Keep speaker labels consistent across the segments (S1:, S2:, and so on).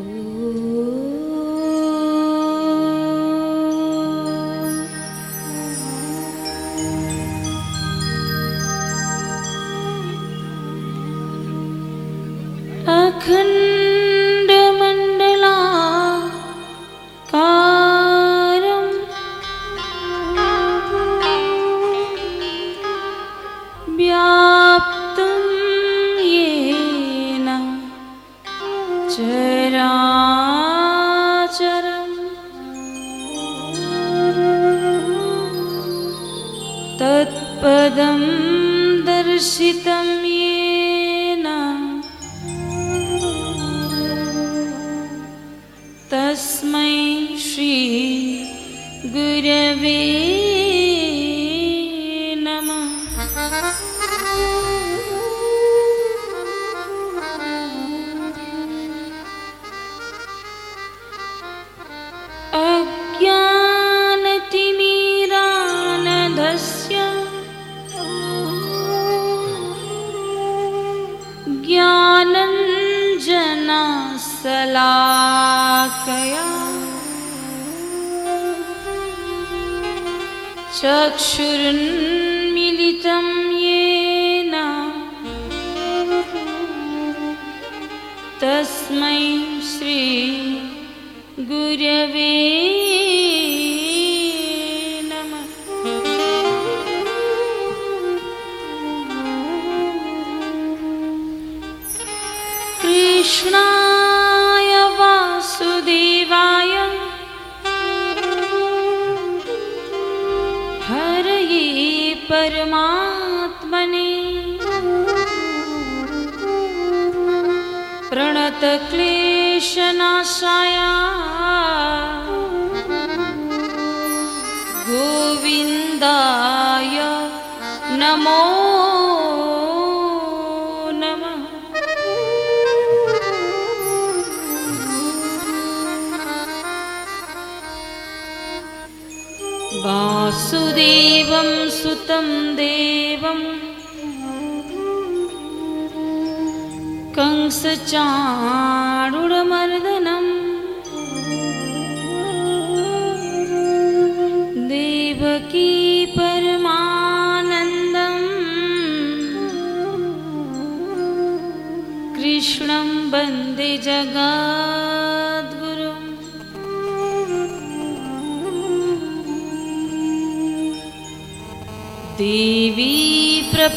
S1: Ooh.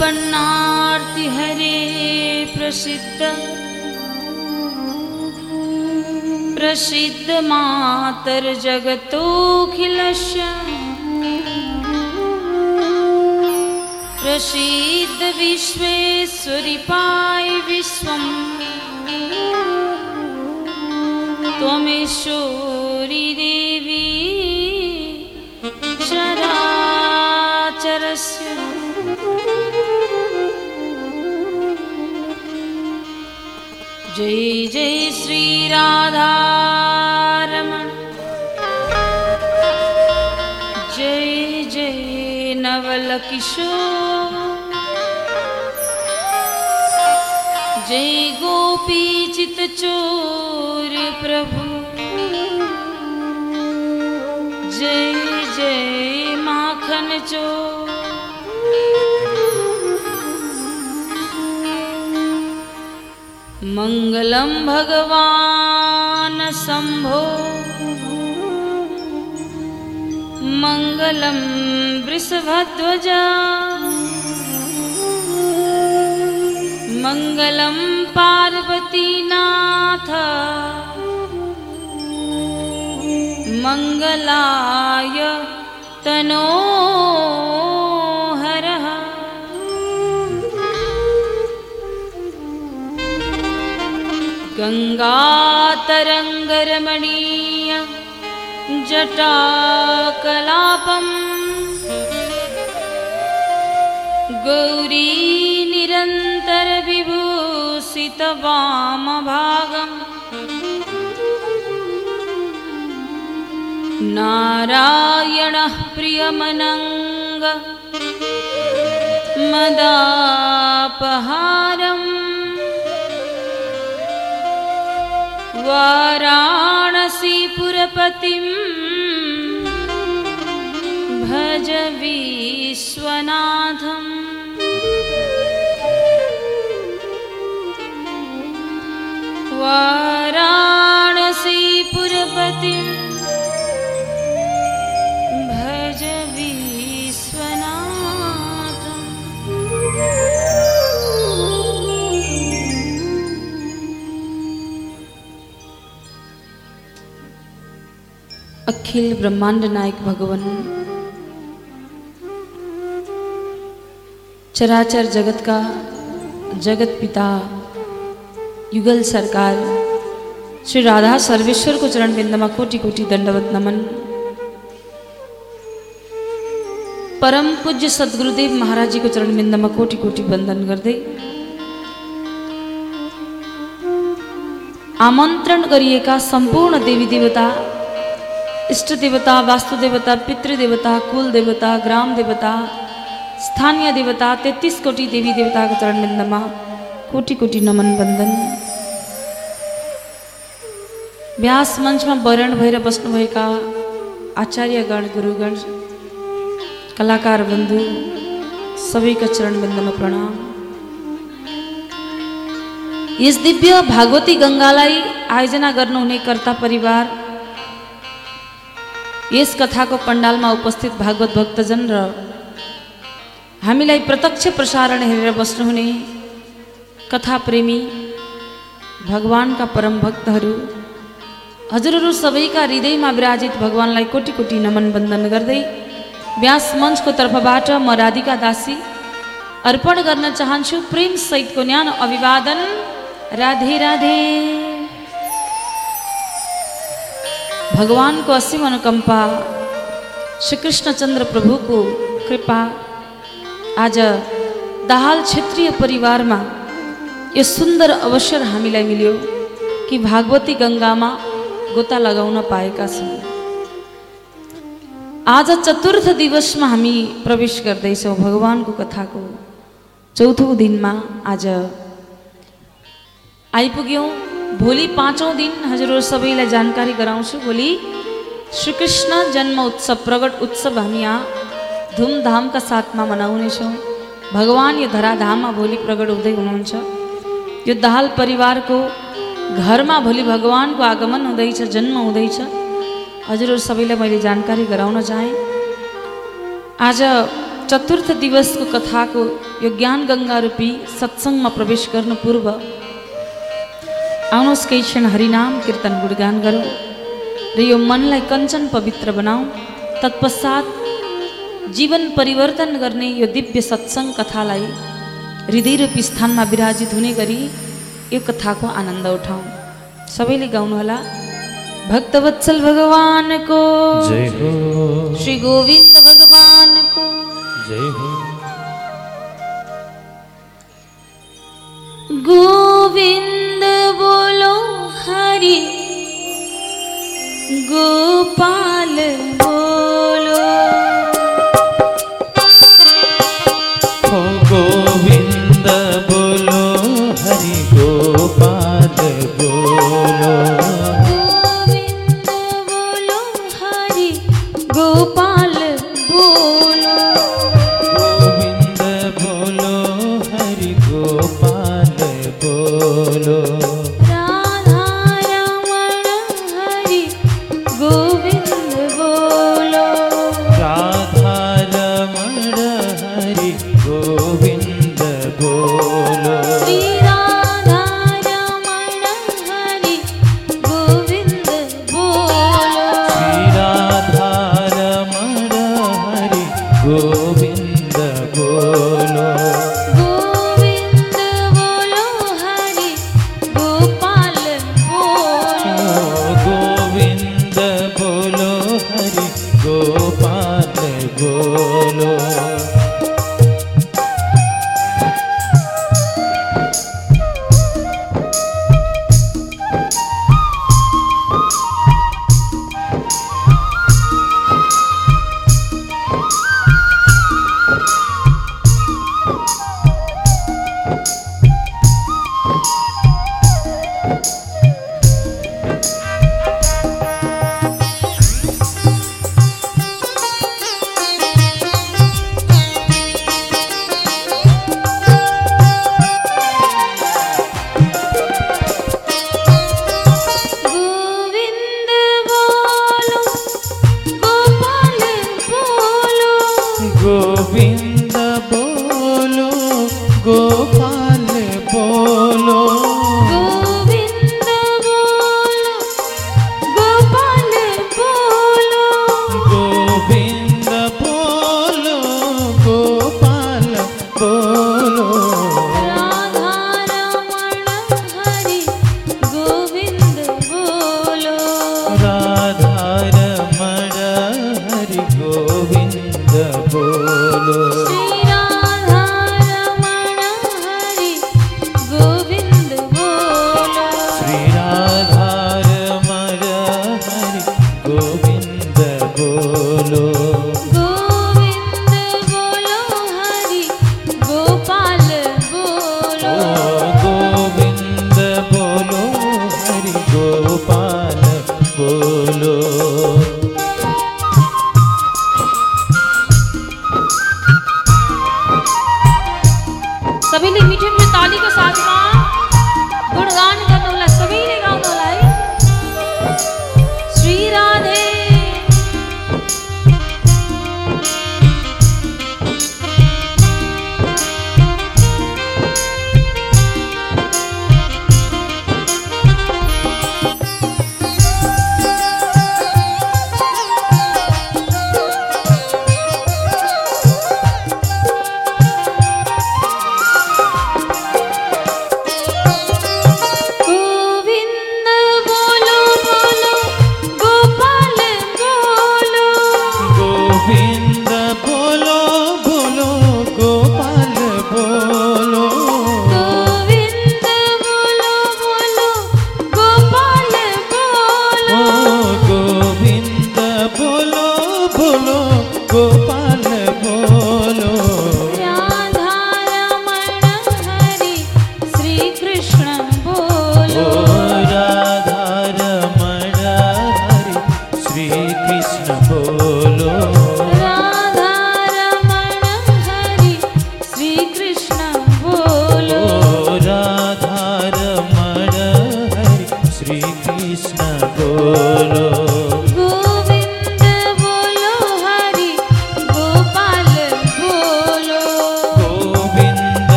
S1: पन्नार्ति हरे प्रसिद्ध। प्रसिद्ध मातरजगतोऽखिलश प्रसिद्ध विश्वेश्वरिपाय विश्वम्। त्वमेश्वर जय जय श्रीराधारमण जय जय नवलकिशोर जय गोपीचितचोर प्रभु भगवान् शम्भो। मङ्गलं वृषभध्वजा। मङ्गलं पार्वतीनाथ। मङ्गलाय तनोहरः गङ्गातरङ्गरमणीय जटाकलापम् गौरी निरन्तरविभूषितवामभागम् नारायणः प्रियमनङ्ग मदापहारम् वाराणसीपुरपतिं भज विश्वनाथम्। वाराणसीपुरपतिं अखिल ब्रह्मांड नायक भगवान। चराचर जगत का जगत पिता, युगल सरकार, श्री राधा सर्वेश्वर को चरण बिन्दमा कोटि कोटि दंडवत नमन। परम पूज्य सद्गुरुदेव महाराजीको चरण बिन्दमा कोटि कोटि वन्दन गर्दै आमन्त्रण गरिएका सम्पूर्ण देवी देवता इष्ट देवता वास्तु देवता पितृदेवता कुल देवता ग्राम देवता स्थानीय देवता, तेत्तिस कोटि देवी देवताको चरण बिन्दमा कोटि कोटि नमन वन्दन व्यास मञ्चमा वरण भएर बस्नुभएका आचार्यगण, गुरुगण, कलाकार बंधु बन्धु सबैका चरण बिन्दमा प्रणाम। यस दिव्य भागवती गङ्गालाई आयोजना गर्नुहुने कर्ता परिवार यस कथाको पण्डालमा उपस्थित भागवत भक्तजन र हामीलाई प्रत्यक्ष प्रसारण हेरेर बस्नुहुने कथा प्रेमी भगवान्का परम भक्तहरू हजुरहरू सबैका हृदयमा विराजित भगवान्लाई कोटि कोटि नमन वन्दन गर्दै व्यास मञ्चको तर्फबाट म राधिका दासी अर्पण गर्न चाहन्छु प्रेम सहितको न्यानो अभिवादन। राधे राधे। भगवानको असीम अनुकम्पा श्रीकृष्णचन्द्र प्रभुको कृपा आज दाहाल क्षेत्रीय परिवारमा यो सुन्दर अवसर हामीलाई मिल्यो कि भागवती गङ्गामा गोता लगाउन पाएका छौँ। आज चतुर्थ दिवसमा हामी प्रवेश गर्दैछौँ भगवानको कथाको चौथो दिनमा आज आइपुग्यौँ। भोलि पाँचौँ दिन हजुरहरू सबैलाई जानकारी गराउँछु। भोलि श्रीकृष्ण जन्म उत्सव प्रगट उत्सव हामी यहाँ धुमधामका साथमा मनाउनेछौँ। भगवान् यो धराधाममा भोलि प्रगट हुँदै हुनुहुन्छ। यो दाहाल परिवारको घरमा भोलि भगवान्को आगमन हुँदैछ जन्म हुँदैछ। हजुरहरू सबैलाई मैले जानकारी गराउन चाहेँ। आज चतुर्थ दिवसको कथाको यो ज्ञान गङ्गा रूपी सत्सङ्गमा प्रवेश गर्नु पूर्व आउनुहोस् केही क्षण हरिनाम कीर्तन गुणगान गरौँ र यो मनलाई कञ्चन पवित्र बनाऊ। तत्पश्चात जीवन परिवर्तन गर्ने यो दिव्य सत्सङ्ग कथालाई हृदयरूपी स्थानमा विराजित हुने गरी यो कथाको आनन्द उठाउँ सबैले गाउनुहोला भक्तवत्सल भगवानको। श्री गोविन्द भगवानको।
S2: जय हो।
S1: गोविन्द बोलो हरि गोपाल बोलो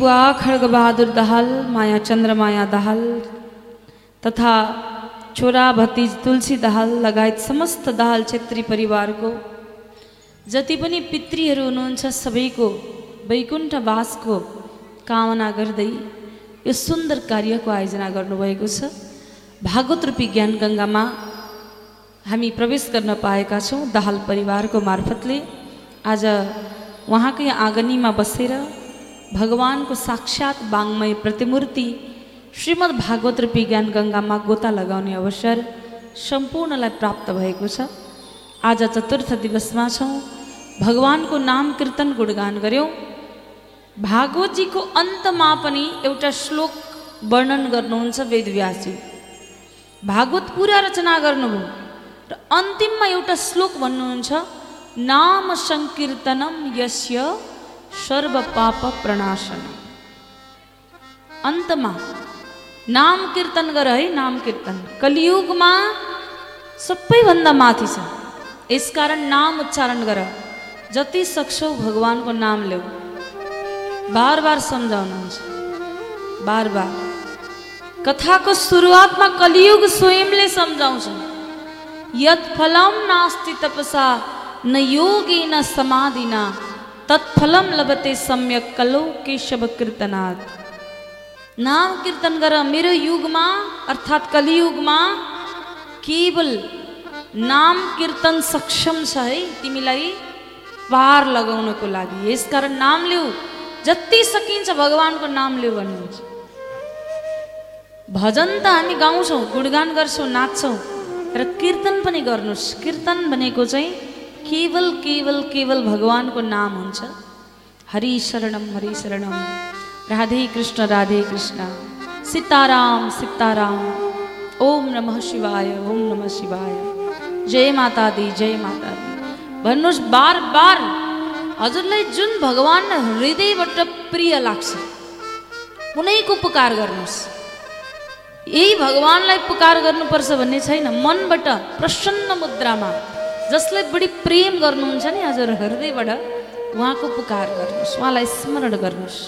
S1: स्वर्गीय बुआ खड्ग बहादुर दाहाल माया चन्द्रमाया दाहाल। तथा छोरा भतिज तुलसी दाहाल लगायत समस्त दाहाल छेत्री परिवारको जति पनि पितृहरू हुनुहुन्छ सबैको वैकुण्ठ वासको कामना गर्दै यो सुन्दर कार्यको आयोजना गर्नुभएको छ। भागवत रूपी ज्ञान गङ्गामा हामी प्रवेश गर्न पाएका छौँ दाहाल परिवारको मार्फतले। आज उहाँकै आँगनीमा बसेर भगवानको साक्षात वाङ्मय प्रतिमूर्ति श्रीमद् भागवत रूपी ज्ञान गङ्गामा गोता लगाउने अवसर सम्पूर्णलाई प्राप्त भएको छ। आज चतुर्थ दिवसमा छौँ। भगवानको नाम कीर्तन गुणगान गऱ्यौँ भागवतजीको अन्तमा पनि एउटा श्लोक वर्णन गर्नुहुन्छ वेदव्यासजी भागवत पुरा रचना गर्नुभयो। र अन्तिममा एउटा श्लोक भन्नुहुन्छ नाम सङ्कीर्तनम यस्य सर्व पाप प्रणाशन। अन्तमा नाम कीर्तन गर है नाम कीर्तन। कलियुगमा सबैभन्दा माथि छ यसकारण नाम उच्चारण गर जति सक्छौ भगवानको नाम ल्याऊ बार बार सम्झाउनुहुन्छ बार बार। कथाको सुरुवातमा कलियुग स्वयंले सम्झाउँछ यत फलम नास्ति तपसा न योगी न समाधिना तत्फलम लभते सम्यक कलौ केशव कीर्तनाथ नाम कीर्तन गर मेरो युगमा अर्थात् कलियुगमा केवल नाम कीर्तन सक्षम छ है तिमीलाई पार लगाउनको लागि यसकारण नाम लिऊ जति सकिन्छ भगवानको नाम लिऊ भन्नुहुन्छ भजन त हामी गाउँछौँ गुणगान गर्छौँ नाच्छौँ र कीर्तन पनि गर्नुहोस् कीर्तन भनेको चाहिँ केवल केवल केवल भगवानको नाम हुन्छ हरि शरणम हरि शरणम राधे कृष्ण राधे कृष्ण सीताराम सीताराम ओम नमः शिवाय ओम नमः शिवाय जय माता दी जय माता दी भन्नुहोस् बार बार हजुरलाई जुन भगवान हृदयबाट प्रिय लाग्छ कुनैको पुकार गर्नुहोस् यही भगवान्लाई पुकार गर्नुपर्छ भन्ने छैन मनबाट प्रसन्न मुद्रामा जसलाई बढी प्रेम गर्नुहुन्छ नि हजुर हृदयबाट उहाँको पुकार गर्नुहोस् उहाँलाई स्मरण गर्नुहोस्।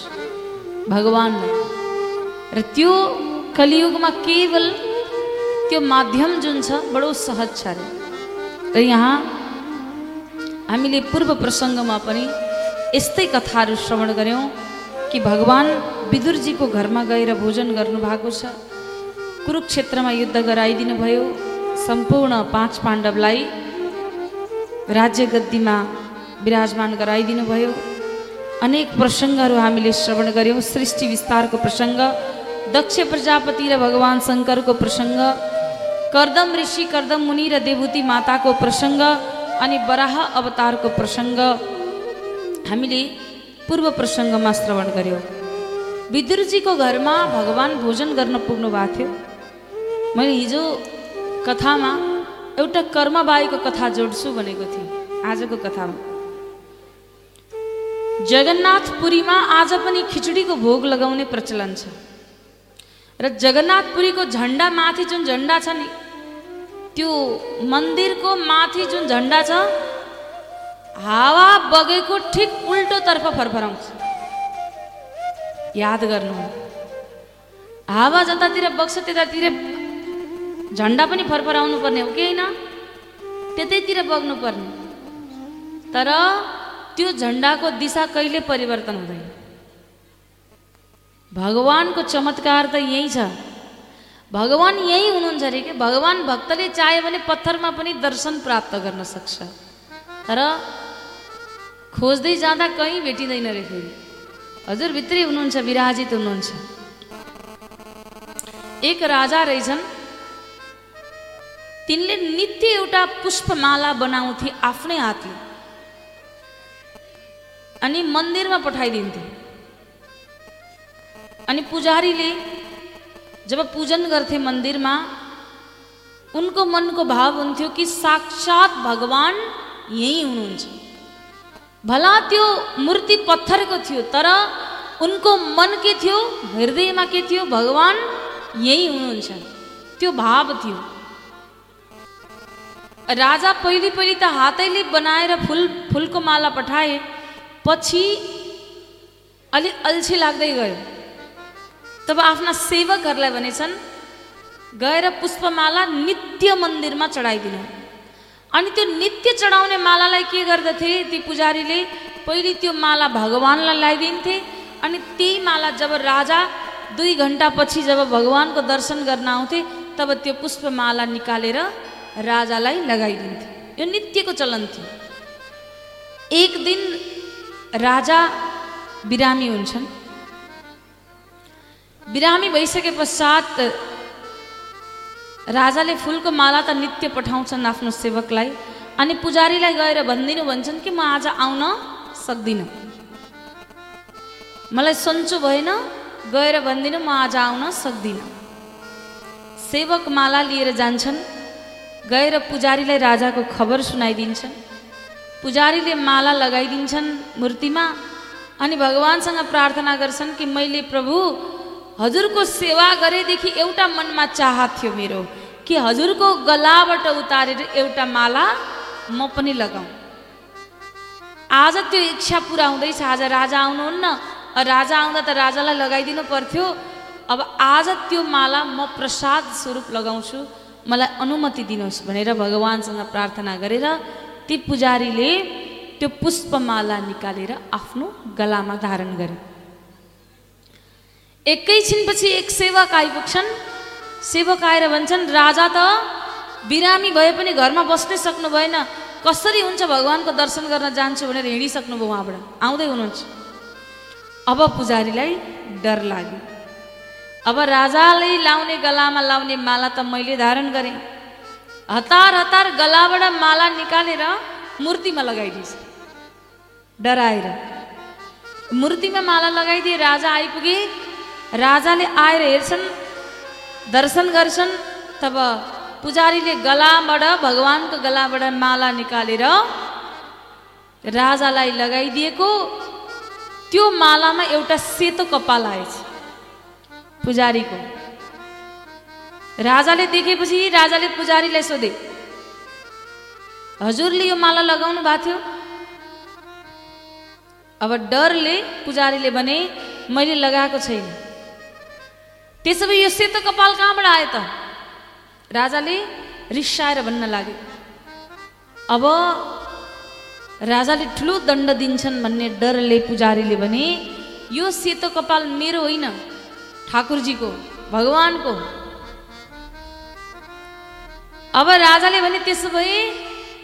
S1: भगवान्लाई र त्यो कलियुगमा केवल त्यो माध्यम जुन छ बडो सहज छ अरे र यहाँ हामीले पूर्व प्रसङ्गमा पनि यस्तै कथाहरू श्रवण गऱ्यौँ कि भगवान् विदुरजीको घरमा गएर भोजन गर्नुभएको छ। कुरुक्षेत्रमा युद्ध गराइदिनु भयो सम्पूर्ण पाँच पाण्डवलाई राज्य गद्दीमा विराजमान गराइदिनु भयो अनेक प्रसङ्गहरू हामीले श्रवण गऱ्यौँ सृष्टि विस्तारको प्रसङ्ग दक्ष प्रजापति र भगवान् शङ्करको प्रसङ्ग कर्दम ऋषि कर्दम मुनि र देवूती माताको प्रसङ्ग अनि वराह अवतारको प्रसङ्ग हामीले पूर्व प्रसङ्गमा श्रवण गऱ्यौँ विदुरजीको घरमा भगवान् भोजन गर्न पुग्नु भएको थियो मैले हिजो कथामा एउटा कर्मबाईको कथा जोड्छु भनेको थिएँ। आजको कथामा। जगन्नाथपुरीमा आज पनि खिचडीको भोग लगाउने प्रचलन छ। र जगन्नाथपुरीको झन्डा माथि जुन झन्डा छ नि त्यो मन्दिरको माथि जुन झन्डा छ हावा बगेको ठिक उल्टोतर्फ फरफराउँछ। याद गर्नु। हावा जतातिर बग्छ त्यतातिर झन्डा पनि फरफराउनु पर्ने हो कि होइन त्यतैतिर बग्नु पर्ने। तर त्यो झन्डाको दिशा कहिले परिवर्तन हुँदैन। भगवानको चमत्कार त यही छ। भगवान् यही हुनुहुन्छ अरे कि? भगवान् भक्तले चाह्यो भने पत्थरमा पनि दर्शन प्राप्त गर्न सक्छ। तर खोज्दै जाँदा कहीँ भेटिँदैन रे फेरि। हजुर भित्रै हुनुहुन्छ विराजित हुनुहुन्छ। एक राजा रहेछन्। तिनले नित्य एउटा पुष्पमाला बनाउँथे आफ्नै हातले। अनि मन्दिरमा पठाइदिन्थे। अनि पुजारीले जब पूजन गर्थे मन्दिरमा, उनको मनको भाव हुन्थ्यो कि साक्षात् भगवान् यही हुनुहुन्छ। भला त्यो मूर्ति पत्थरको थियो, तर उनको मन के थियो, हृदयमा के थियो, भगवान् यही हुनुहुन्छ। त्यो भाव थियो। राजा पहिले पहिले त हातैले बनाएर फुल फुलको माला पठाए पछि अलिक अल्छी लाग्दै गयो। तब आफ्ना सेवकहरूलाई भनेछन् गएर पुष्पमाला नित्य मन्दिरमा चढाइदिनु। अनि त्यो नित्य चढाउने मालालाई के गर्दथे ती पुजारीले पहिले त्यो माला भगवान्लाई लगाइदिन्थे अनि त्यही माला जब राजा दुई घन्टापछि जब भगवान्को दर्शन गर्न आउँथे तब त्यो पुष्पमाला निकालेर राजालाई लगाइदिन्थे। यो नित्यको चलन थियो। एक दिन राजा बिरामी हुन्छन्। बिरामी भइसके पश्चात राजाले फुलको माला त नित्य पठाउँछन् आफ्नो सेवकलाई अनि पुजारीलाई गएर भनिदिनु भन्छन् कि म आज आउन सक्दिनँ। मलाई सन्चो भएन गएर भनिदिनु म आज आउन सक्दिनँ। सेवक माला लिएर जान्छन्। गएर पुजारीलाई राजाको खबर सुनाइदिन्छन्। पुजारीले माला लगाइदिन्छन् मूर्तिमा अनि भगवान्सँग प्रार्थना गर्छन् कि मैले प्रभु हजुरको सेवा गरेदेखि एउटा मनमा चाहत थियो मेरो कि हजुरको गलाबाट उतारेर एउटा माला म पनि लगाउँ आज त्यो इच्छा पुरा हुँदैछ आज राजा आउनुहुन्न। राजा आउँदा त राजालाई लगाइदिनु पर्थ्यो। अब आज त्यो माला म प्रसाद स्वरूप लगाउँछु। मलाई अनुमति दिनुहोस् भनेर भगवान्सँग प्रार्थना गरेर ती पुजारीले त्यो पुष्पमाला निकालेर आफ्नो गलामा धारण गरे। एकैछिनपछि एक सेवक आइपुग्छन्। सेवक आएर भन्छन् राजा त बिरामी भए पनि घरमा बस्नै सक्नु भएन। कसरी हुन्छ भगवान्को दर्शन गर्न जान्छु भनेर हिँडिसक्नुभयो उहाँबाट। आउँदै हुनुहुन्छ। अब पुजारीलाई डर लाग्यो। अब राजाले लाउने गलामा लाउने माला त मैले धारण गरेँ। हतार हतार गलाबाट माला निकालेर मूर्तिमा लगाइदिएछ। डराएर। मूर्तिमा माला लगाइदिए राजा आइपुगे। राजाले आएर हेर्छन् दर्शन गर्छन् तब पुजारीले गलाबाट भगवान्को गलाबाट माला निकालेर राजालाई लगाइदिएको। त्यो मालामा एउटा सेतो कपाल आएछ। पुजारीको। राजाले देखेपछि राजाले पुजारीलाई सोधे हजुरले यो माला लगाउनु भएको थियो? अब डरले पुजारीले भने मैले लगाएको छैन। त्यसो भए यो सेतो कपाल कहाँबाट आयो त? राजाले रिसाएर भन्न लागे अब राजाले ठुलो दण्ड दिन्छन् भन्ने डरले पुजारीले भने यो सेतो कपाल मेरो होइन। ठाकुरजीको भगवान्को। अब राजाले भने त्यसो भए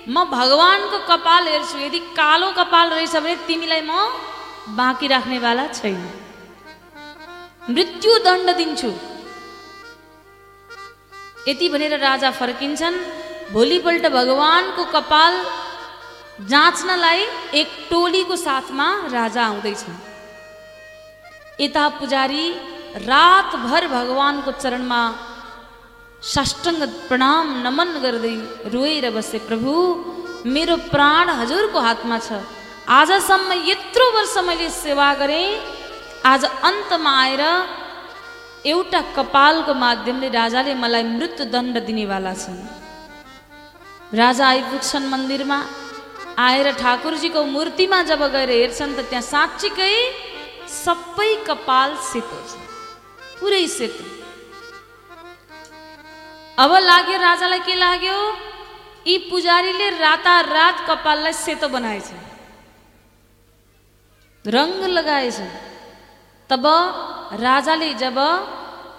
S1: म भगवान्को कपाल हेर्छु। यदि कालो कपाल रहेछ भने तिमीलाई म बाँकी राख्नेवाला छैन। मृत्यु दण्ड दिन्छु। यति भनेर राजा फर्किन्छन्। भोलिपल्ट भगवान्को कपाल जाँच्नलाई एक टोलीको साथमा राजा आउँदैछन्। यता पुजारी रातभर भगवान्को चरणमा साष्टाङ्ग प्रणाम नमन गर्दै रोएर बसे प्रभु मेरो प्राण हजुरको हातमा छ। आजसम्म यत्रो वर्ष मैले सेवा गरेँ आज अन्तमा आएर एउटा कपालको माध्यमले राजाले मलाई मृत्युदण्ड दिनेवाला छन्। राजा आइपुग्छन् मन्दिरमा आएर ठाकुरजीको मूर्तिमा जब गएर हेर्छन् त त्यहाँ साँच्चीकै सबै कपाल सेतो छ। पुरै सेतो अब लाग्यो राजालाई के लाग्यो? यी पुजारीले रातारात कपाललाई सेतो बनाएछ। रङ्ग लगाएछ। तब राजाले जब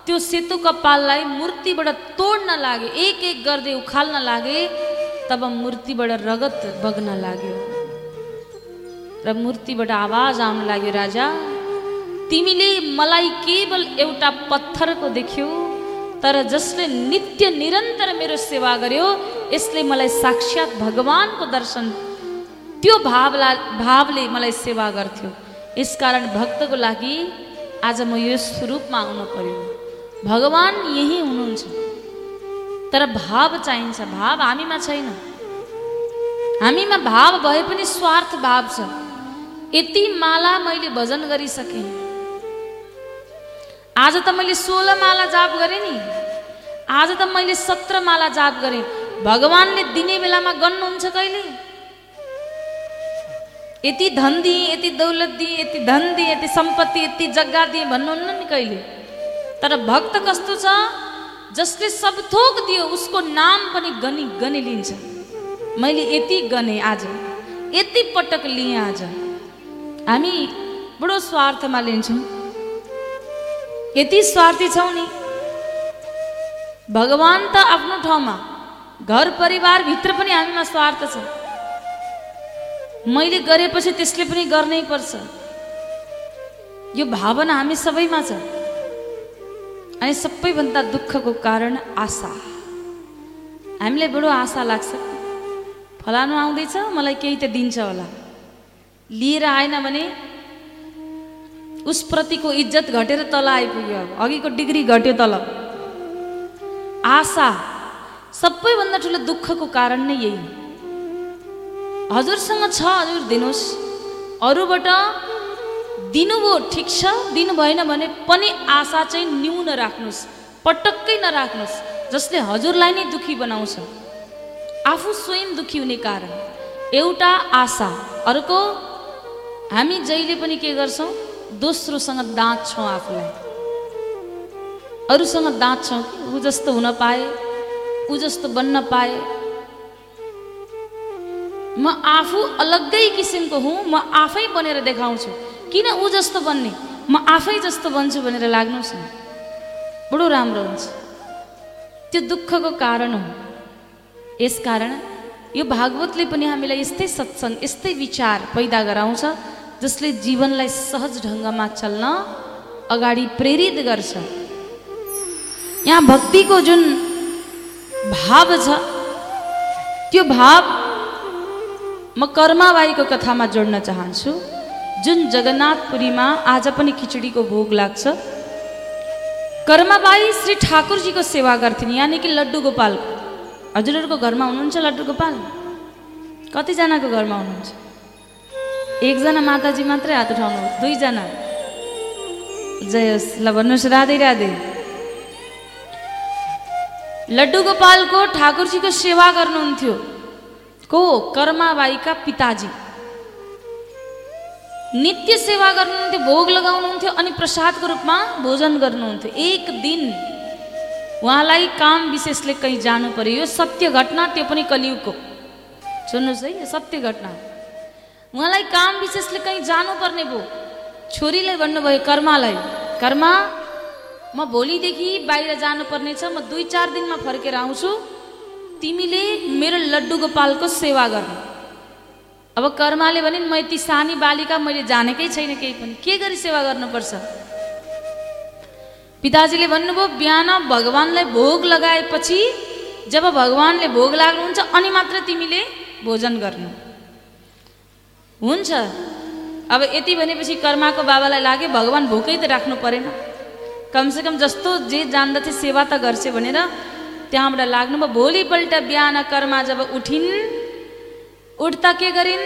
S1: त्यो सेतो कपाललाई मूर्तिबाट तोड्न लागे एक एक गर्दै उखाल्न लागे तब मूर्तिबाट रगत बग्न लाग्यो। र मूर्तिबाट आवाज आउन लाग्यो राजा तिमीले मलाई केवल एउटा पत्थरको देख्यौ तर जसले नित्य निरन्तर मेरो सेवा गर्यो यसले मलाई साक्षात् भगवान्को दर्शन त्यो भावला भावले मलाई सेवा गर्थ्यो। यसकारण भक्तको लागि आज म यो स्वरूपमा आउनु पर्यो। भगवान् यही हुनुहुन्छ। तर भाव चाहिन्छ। भाव हामीमा छैन। हामीमा भाव भए पनि स्वार्थ भाव छ। यति माला मैले भजन गरिसकेँ। आज त मैले सोह्र माला जाप गरेँ नि। आज त मैले सत्र माला जाप गरेँ। भगवान्ले दिने बेलामा गर्नुहुन्छ कहिले? यति धन दिएँ यति दौलत दिएँ यति धन दिएँ यति सम्पत्ति यति जग्गा दिएँ भन्नुहुन्न नि कहिले? तर भक्त कस्तो छ? जसले सब थोक दियो उसको नाम पनि गनी गनी लिन्छ। मैले यति गने आज यति पटक लिएँ आज। हामी बडो स्वार्थमा लिन्छौँ। यति स्वार्थी छौँ नि? भगवान् त आफ्नो ठाउँमा घर परिवारभित्र पनि हामीमा स्वार्थ छ। मैले गरेपछि त्यसले पनि गर्नै पर्छ। यो भावना हामी सबैमा छ। अनि सबैभन्दा दुःखको कारण आशा। हामीलाई बडो आशा लाग्छ। फलानु आउँदैछ मलाई केही त दिन्छ होला। लिएर आएन भने उसप्रतिको इज्जत घटेर तल आइपुग्यो अघिको डिग्री घट्यो तल। आशा सबैभन्दा ठुलो दुःखको कारण नै यही। हजुरसँग छ हजुर दिनुहोस्। अरूबाट दिनुभयो ठिक छ दिनु भएन भने पनि आशा चाहिँ न्यून राख्नुहोस् पटक्कै नराख्नुहोस् जसले हजुरलाई नै दुखी बनाउँछ। आफू स्वयं दुखी हुने कारण। एउटा आशा। अर्को हामी जहिले पनि के गर्छौँ? दोस्रोसँग दाँच्छौँ आफूलाई। अरूसँग दाँच्छौँ कि ऊ जस्तो हुन पाए ऊ जस्तो बन्न पाए। म आफू अलग्गै किसिमको हुँ म आफै बनेर देखाउँछु। किन ऊ जस्तो बन्ने? म आफै जस्तो बन्छु भनेर लाग्नुहोस् न। बडो राम्रो हुन्छ। त्यो दुःखको कारण हो। यसकारण यो भागवतले पनि हामीलाई यस्तै सत्सङ्ग यस्तै विचार पैदा गराउँछ। जसले जीवनलाई सहज ढङ्गमा चल्न अगाडि प्रेरित गर्छ। यहाँ भक्तिको जुन भाव छ त्यो भाव म कर्माबाईको कथामा जोड्न चाहन्छु। जुन जगन्नाथपुरीमा आज पनि खिचडीको भोग लाग्छ। कर्माबाई श्री ठाकुरजीको सेवा गर्थिन् यानि कि लड्डु गोपालको। हजुरहरूको घरमा हुनुहुन्छ लड्डु गोपाल? कतिजनाको घरमा हुनुहुन्छ? एकजना माताजी मात्रै हात उठाउनु दुईजना। जय होस्। ल भन्नुहोस् राधे राधे। लड्डु गोपालको ठाकुरजीको सेवा गर्नुहुन्थ्यो। को? कर्माबाईका पिताजी। नित्य सेवा गर्नुहुन्थ्यो भोग लगाउनुहुन्थ्यो अनि प्रसादको रूपमा भोजन गर्नुहुन्थ्यो। एक दिन उहाँलाई काम विशेषले कहीँ जानु पर्यो। यो सत्य घटना त्यो पनि कलियुगको। सुन्नुहोस् है यो सत्य घटना। उहाँलाई काम विशेषले कहीँ जानुपर्ने भयो। छोरीले भन्नुभयो कर्मालाई कर्मा म भोलिदेखि बाहिर जानुपर्ने छ म दुई चार दिनमा फर्केर आउँछु। तिमीले मेरो लड्डु गोपालको सेवा गर्नु अब कर्माले भने म यति सानी बालिका मैले जानेकै छैन केही पनि। के गरी सेवा गर्नुपर्छ? पिताजीले भन्नुभयो बिहान भगवान्लाई भोग लगाएपछि जब भगवान्ले भोग लाग्नुहुन्छ अनि मात्र तिमीले भोजन गर्नु। हुन्छ। अब यति भनेपछि कर्माको बाबालाई लाग्यो भगवान् भोकै त राख्नु परेन। कमसेकम जस्तो जे जान्दथे सेवा त गर्छ भनेर त्यहाँबाट लाग्नुभयो भोलिपल्ट बिहान कर्मा जब उठिन् उठ्दा के गरिन्?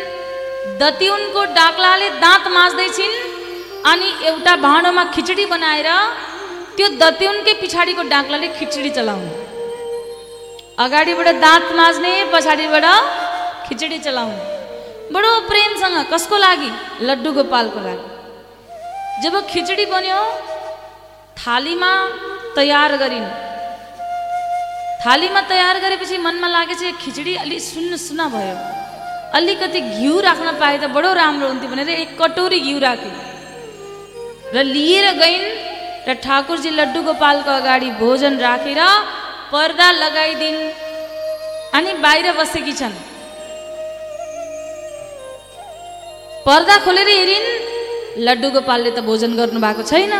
S1: दतिउनको डाक्लाले दाँत माझ्दैछिन् अनि एउटा भाँडोमा खिचडी बनाएर त्यो दतिउनकै पछाडिको डाक्लाले खिचडी चलाउने। अगाडिबाट दाँत माझ्ने पछाडिबाट खिचडी चलाउने। बडो प्रेमसँग कसको लागि? लड्डु गोपालको लागि। जब खिचडी बन्यो थालीमा तयार गरिन्। थालीमा तयार गरेपछि मनमा लागेछ खिचडी अलि सुन्न सुन्न भयो। अलिकति घिउ राख्न पाए त बडो राम्रो हुन्थ्यो भनेर एक कटोरी घिउ राखे। र लिएर गइन् र ठाकुरजी लड्डु गोपालको अगाडि भोजन राखेर पर्दा लगाइदिन्। अनि बाहिर बसेकी छन्। पर्दा खोलेर हेरिन्। लड्डु गोपालले त भोजन गर्नु भएको छैन।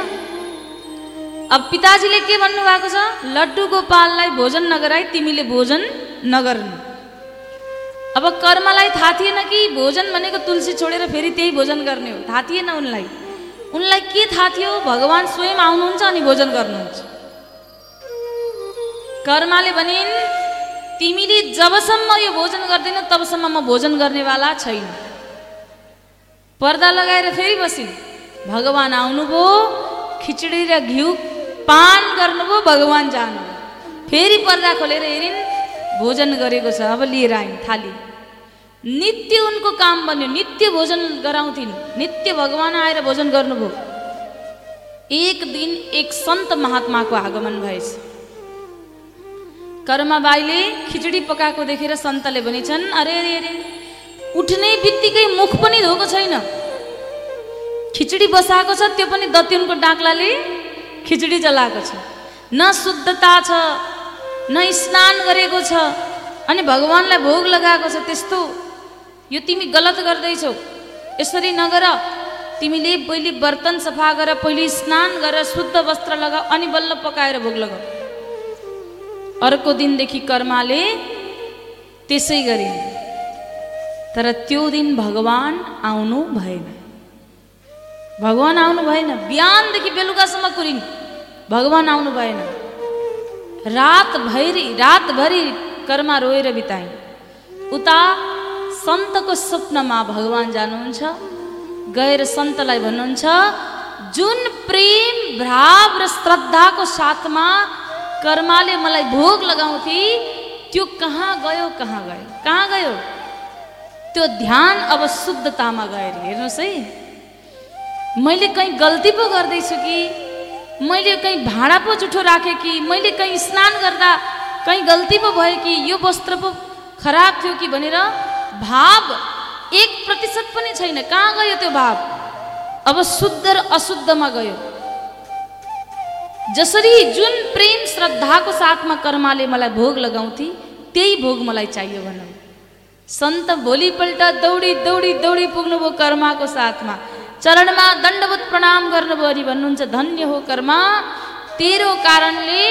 S1: अब पिताजीले के भन्नुभएको छ? लड्डु गोपाललाई भोजन नगराई तिमीले भोजन नगर्नु। अब कर्मलाई थाहा थिएन कि भोजन भनेको तुलसी छोडेर फेरि त्यही भोजन गर्ने हो। थाहा थिएन उनलाई। उनलाई के थाहा थियो? भगवान् स्वयं आउनुहुन्छ अनि भोजन गर्नुहुन्छ। कर्माले भनिन् तिमीले जबसम्म यो भोजन गर्दैनौ तबसम्म म भोजन गर्नेवाला छैन। पर्दा लगाएर फेरि बसिन् भगवान् आउनुभयो खिचडी र घिउ पान गर्नुभयो भगवान् जानुभयो। फेरि पर्दा खोलेर हेरिन् भोजन गरेको छ। अब लिएर आइन् थाली। नित्य उनको काम बन्यो नित्य भोजन गराउँथिन्। नित्य भगवान् आएर भोजन गर्नुभयो। एक दिन एक सन्त महात्माको आगमन भएछ। कर्माबाईले खिचडी पकाएको देखेर सन्तले भनेछन् अरे अरे अरे उठ्ने बित्तिकै मुख पनि धोएको छैन। खिचडी बसाएको छ त्यो पनि दत्युनको डाक्लाले खिचडी जलाएको छ। न शुद्धता छ न स्नान गरेको छ अनि भगवान्लाई भोग लगाएको छ त्यस्तो। यो तिमी गलत गर्दैछौ। यसरी नगर तिमीले पहिले बर्तन सफा गर पहिले स्नान गर शुद्ध वस्त्र लगाऊ अनि बल्ल पकाएर भोग लगाऊ अर्को दिनदेखि कर्माले त्यसै गरिन् तर त्यो दिन भगवान् आउनु भएन। भगवान् आउनु भएन बिहानदेखि बेलुकासम्म कुरिन्। भगवान् आउनु भएन। रातभरि रातभरि कर्मा रोएर बिताइन्। उता सन्तको स्वप्नमा भगवान् जानुहुन्छ गएर सन्तलाई भन्नुहुन्छ जुन प्रेम भाव र श्रद्धाको साथमा कर्माले मलाई भोग लगाउँथे त्यो कहाँ गयो कहाँ गयो? कहाँ गयो? त्यो ध्यान अब शुद्धतामा गएर हेर्नुहोस् है। मैले कहीँ गल्ती पो गर्दैछु कि? मैले कहीँ भाँडा पो जुठो राखेँ कि? मैले कहीँ स्नान गर्दा कहीँ गल्ती पो भयो कि? यो वस्त्र पो खराब थियो कि भनेर भाव एक प्रतिशत पनि छैन। कहाँ गयो त्यो भाव? अब शुद्ध र अशुद्धमा गयो। जसरी जुन प्रेम श्रद्धाको साथमा कर्माले मलाई भोग लगाउँथे त्यही भोग मलाई चाहियो भनौँ। सन्त भोलिपल्ट दौडी दौडी दौडी पुग्नुभयो कर्माको साथमा चरणमा दण्डवत प्रणाम गर्नुभयो अनि भन्नुहुन्छ धन्य हो कर्मा तेरो कारणले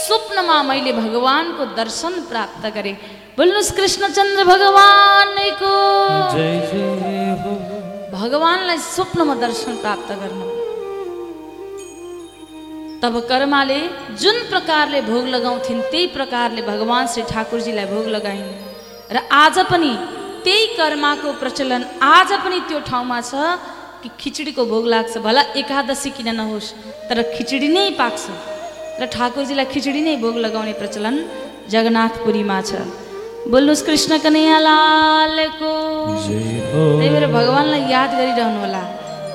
S1: स्वप्नमा मैले भगवानको दर्शन प्राप्त गरेँ बोल्नुहोस् कृष्णचन्द्र भगवानको भगवान्लाई स्वप्नमा दर्शन प्राप्त गर्नु तब कर्माले जुन प्रकारले भोग लगाउँथिन् त्यही प्रकारले भगवान् श्री ठाकुरजीलाई भोग लगाइन् र आज पनि त्यही कर्माको प्रचलन आज पनि त्यो ठाउँमा छ कि खिचडीको भोग लाग्छ। भला एकादशी किन नहोस् तर खिचडी नै पाक्छ। र ठाकुरजीलाई खिचडी नै भोग लगाउने प्रचलन जगन्नाथपुरीमा छ। बोल्नुहोस् कृष्ण कन्हैया लालको
S2: जय हो
S1: त्यही भएर भगवान्लाई याद गरिरहनु होला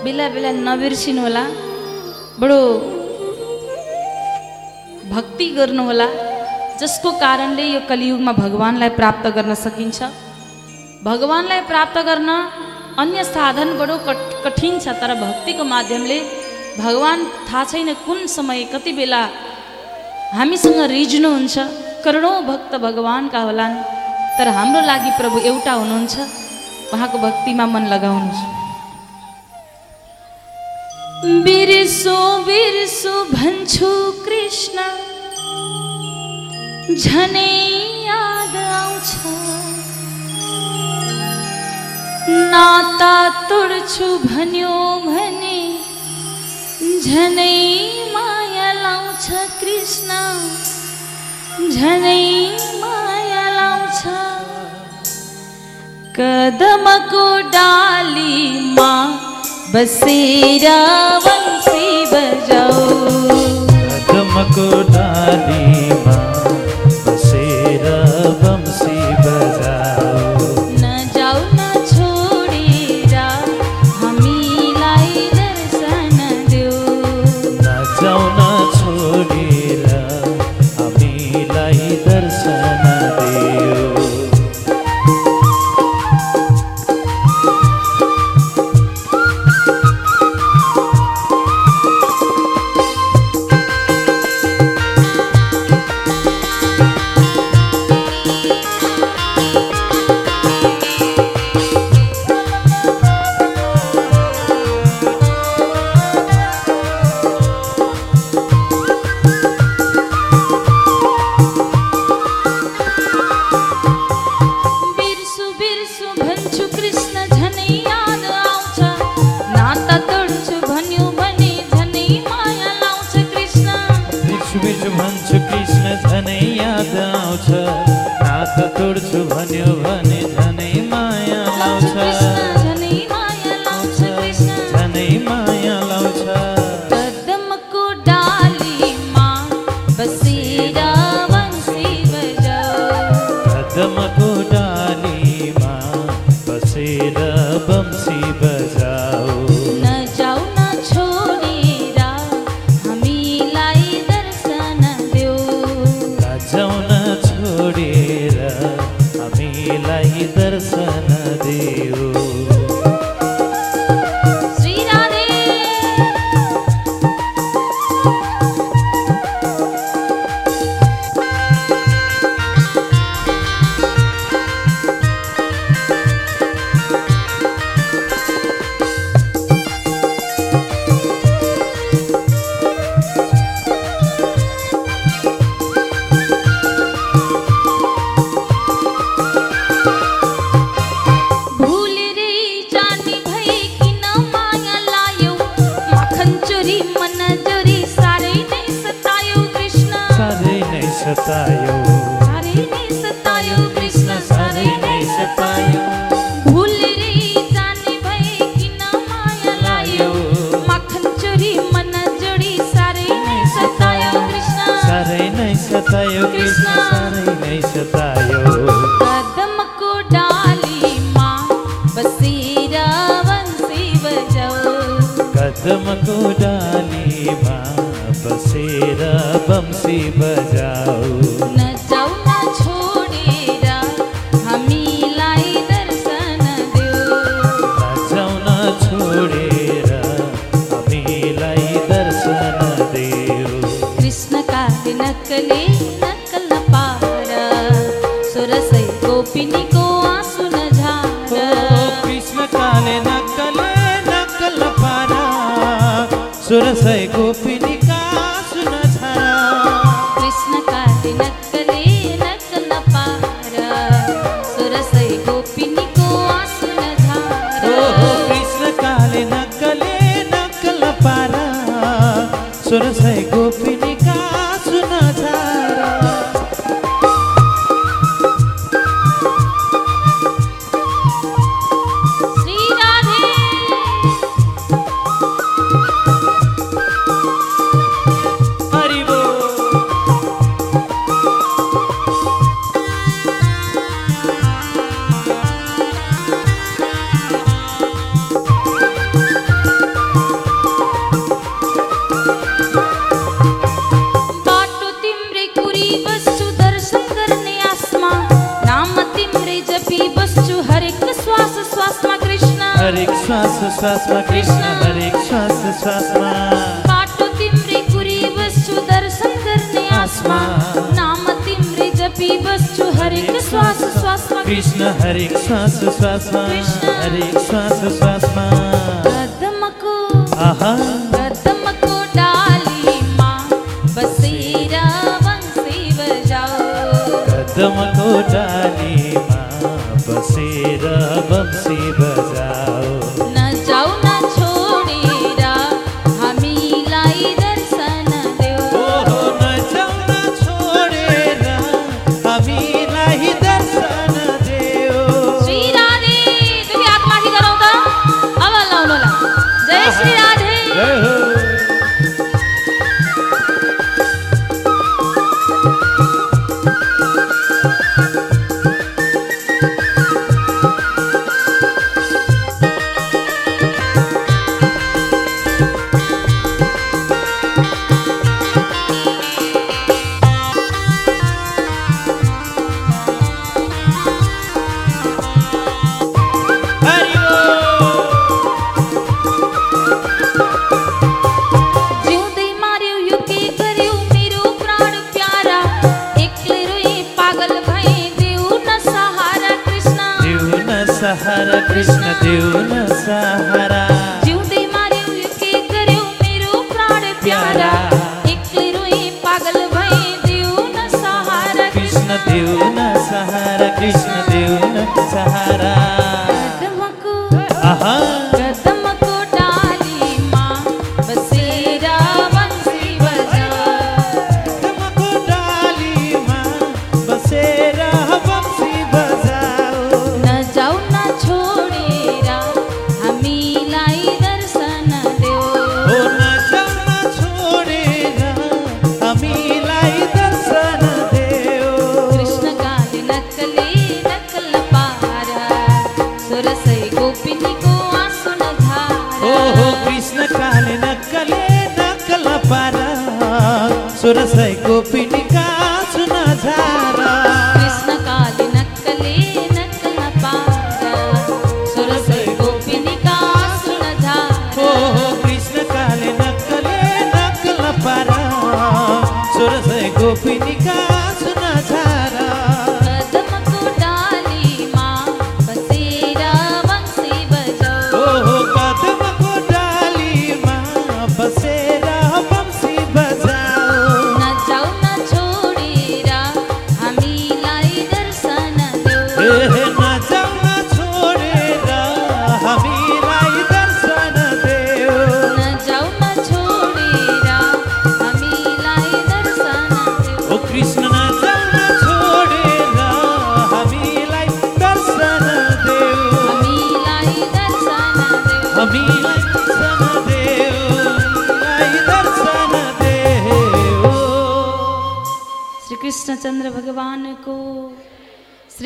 S1: बेला बेला नबिर्सिनु होला बडो भक्ति गर्नुहोला। जसको कारणले यो कलियुगमा भगवान्लाई प्राप्त गर्न सकिन्छ। भगवान्लाई प्राप्त गर्न अन्य साधन बडो कठ कठिन छ तर भक्तिको माध्यमले भगवान् थाहा छैन कुन समय कति बेला हामीसँग रिझ्नुहुन्छ। करोडौँ भक्त भगवान्का होलान् तर हाम्रो लागि प्रभु एउटा हुनुहुन्छ। उहाँको भक्तिमा मन लगाउनुहोस्। बिर्सो बिर्सो भन्छु कृष्ण। झनै याद नाता तोड्छु भन्यो भने, झनै माया लाउँछ कृष्ण। झनै माया लाउँछ। कदमको डालीमा बसेर वंशी बजाऊ।
S2: कदमको आगम को
S1: जाने माँ बसे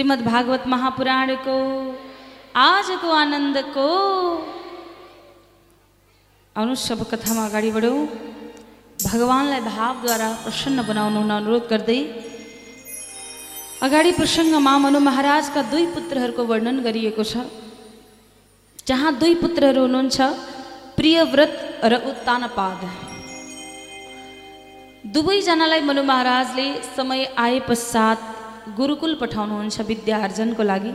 S1: श्रीमद् भागवत महापुराण को आज को आनन्द को आउनुहोस् सब कथामा अगाडि बढौँ भगवान्लाई भावद्वारा प्रसन्न बनाउनु हुन अनुरोध गर्दै अगाडि प्रसङ्गमा मनु महाराजका दुई पुत्रहरूको वर्णन गरिएको छ जहाँ दुई पुत्रहरू हुनुहुन्छ प्रियव्रत र उत्तानपाद दुवैजनालाई मनु महाराजले समय आए पश्चात गुरुकुल पठाउनुहुन्छ विद्या आर्जनको लागि।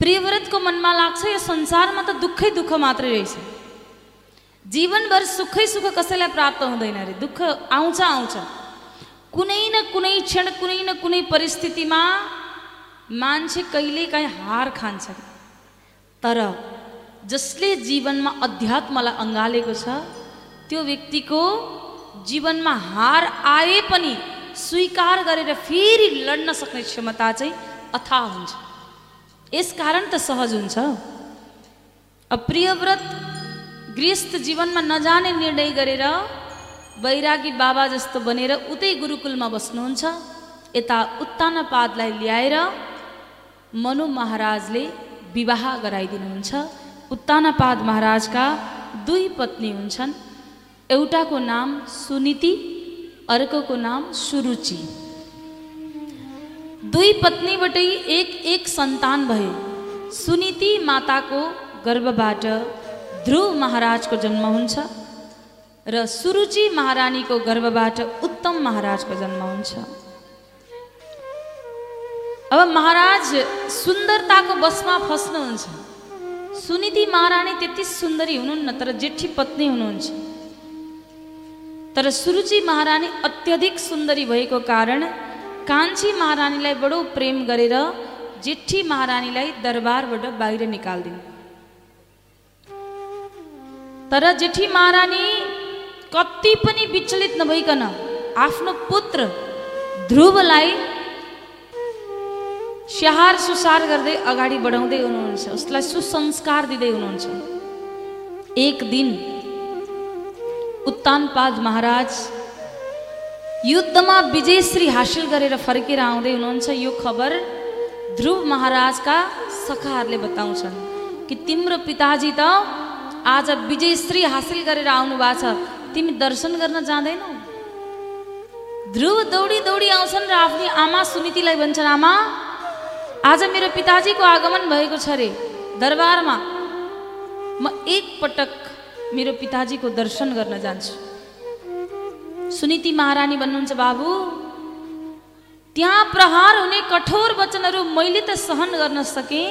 S1: प्रियव्रतको मनमा लाग्छ यो संसारमा त दुःखै दुःख मात्रै रहेछ। जीवनभर सुखै सुख कसैलाई प्राप्त हुँदैन अरे दुःख आउँछ आउँछ। कुनै न कुनै क्षण कुनै न कुनै परिस्थितिमा मान्छे कहिलेकाहीँ हार खान्छ। तर जसले जीवनमा अध्यात्मलाई अँगालेको छ त्यो व्यक्तिको जीवनमा हार आए पनि स्वीकार गरेर फेरि लड्न सक्ने क्षमता चाहिँ अथाह हुन्छ। यसकारण त सहज हुन्छ। अब प्रियव्रत गृहस्थ जीवनमा नजाने निर्णय गरेर बैरागी बाबा जस्तो बनेर उतै गुरुकुलमा बस्नुहुन्छ। यता उत्तानपादलाई ल्याएर मनु महाराजले विवाह गराइदिनुहुन्छ। उत्तानपाद महाराजका दुई पत्नी हुन्छन्। एउटाको नाम सुनीति अर्कोको नाम सुरुचि। दुई पत्नीबाटै एक एक सन्तान भए सुनीति माताको गर्भबाट ध्रुव महाराजको जन्म हुन्छ र सुरुचि महारानीको गर्भबाट उत्तम महाराजको जन्म हुन्छ। अब महाराज सुन्दरताको बसमा फस्नुहुन्छ। सुनिधि महारानी त्यति सुन्दरी हुनुहुन्न तर जेठी पत्नी हुनुहुन्छ। तर सुरुचि महारानी अत्यधिक सुन्दरी भएको कारण कान्छी महारानीलाई बडो प्रेम गरेर जेठी महारानीलाई दरबारबाट बाहिर निकालिदिनु। तर जेठी महारानी कति पनि विचलित नभइकन आफ्नो पुत्र ध्रुवलाई स्याहार सुसार गर्दै अगाडि बढाउँदै हुनुहुन्छ। उसलाई सुसंस्कार दिँदै हुनुहुन्छ। एक दिन उत्तानपाद महाराज युद्धमा विजयश्री हासिल गरेर फर्केर आउँदै हुनुहुन्छ। यो खबर ध्रुव महाराजका सखाहरूले बताउँछन् कि तिम्रो पिताजी त आज विजयश्री हासिल गरेर आउनु भएको छ। तिमी दर्शन गर्न जाँदैनौ? ध्रुव दौडी दौडी आउँछन् र आफ्नो आमा सुनितिलाई भन्छन् आमा आज मेरो पिताजीको आगमन भएको छ रे। दरबारमा म एकपटक मेरो पिताजीको दर्शन गर्न जान्छु। सुनिति महारानी भन्नुहुन्छ बाबु त्यहाँ प्रहार हुने कठोर वचनहरू मैले त सहन गर्न सकेँ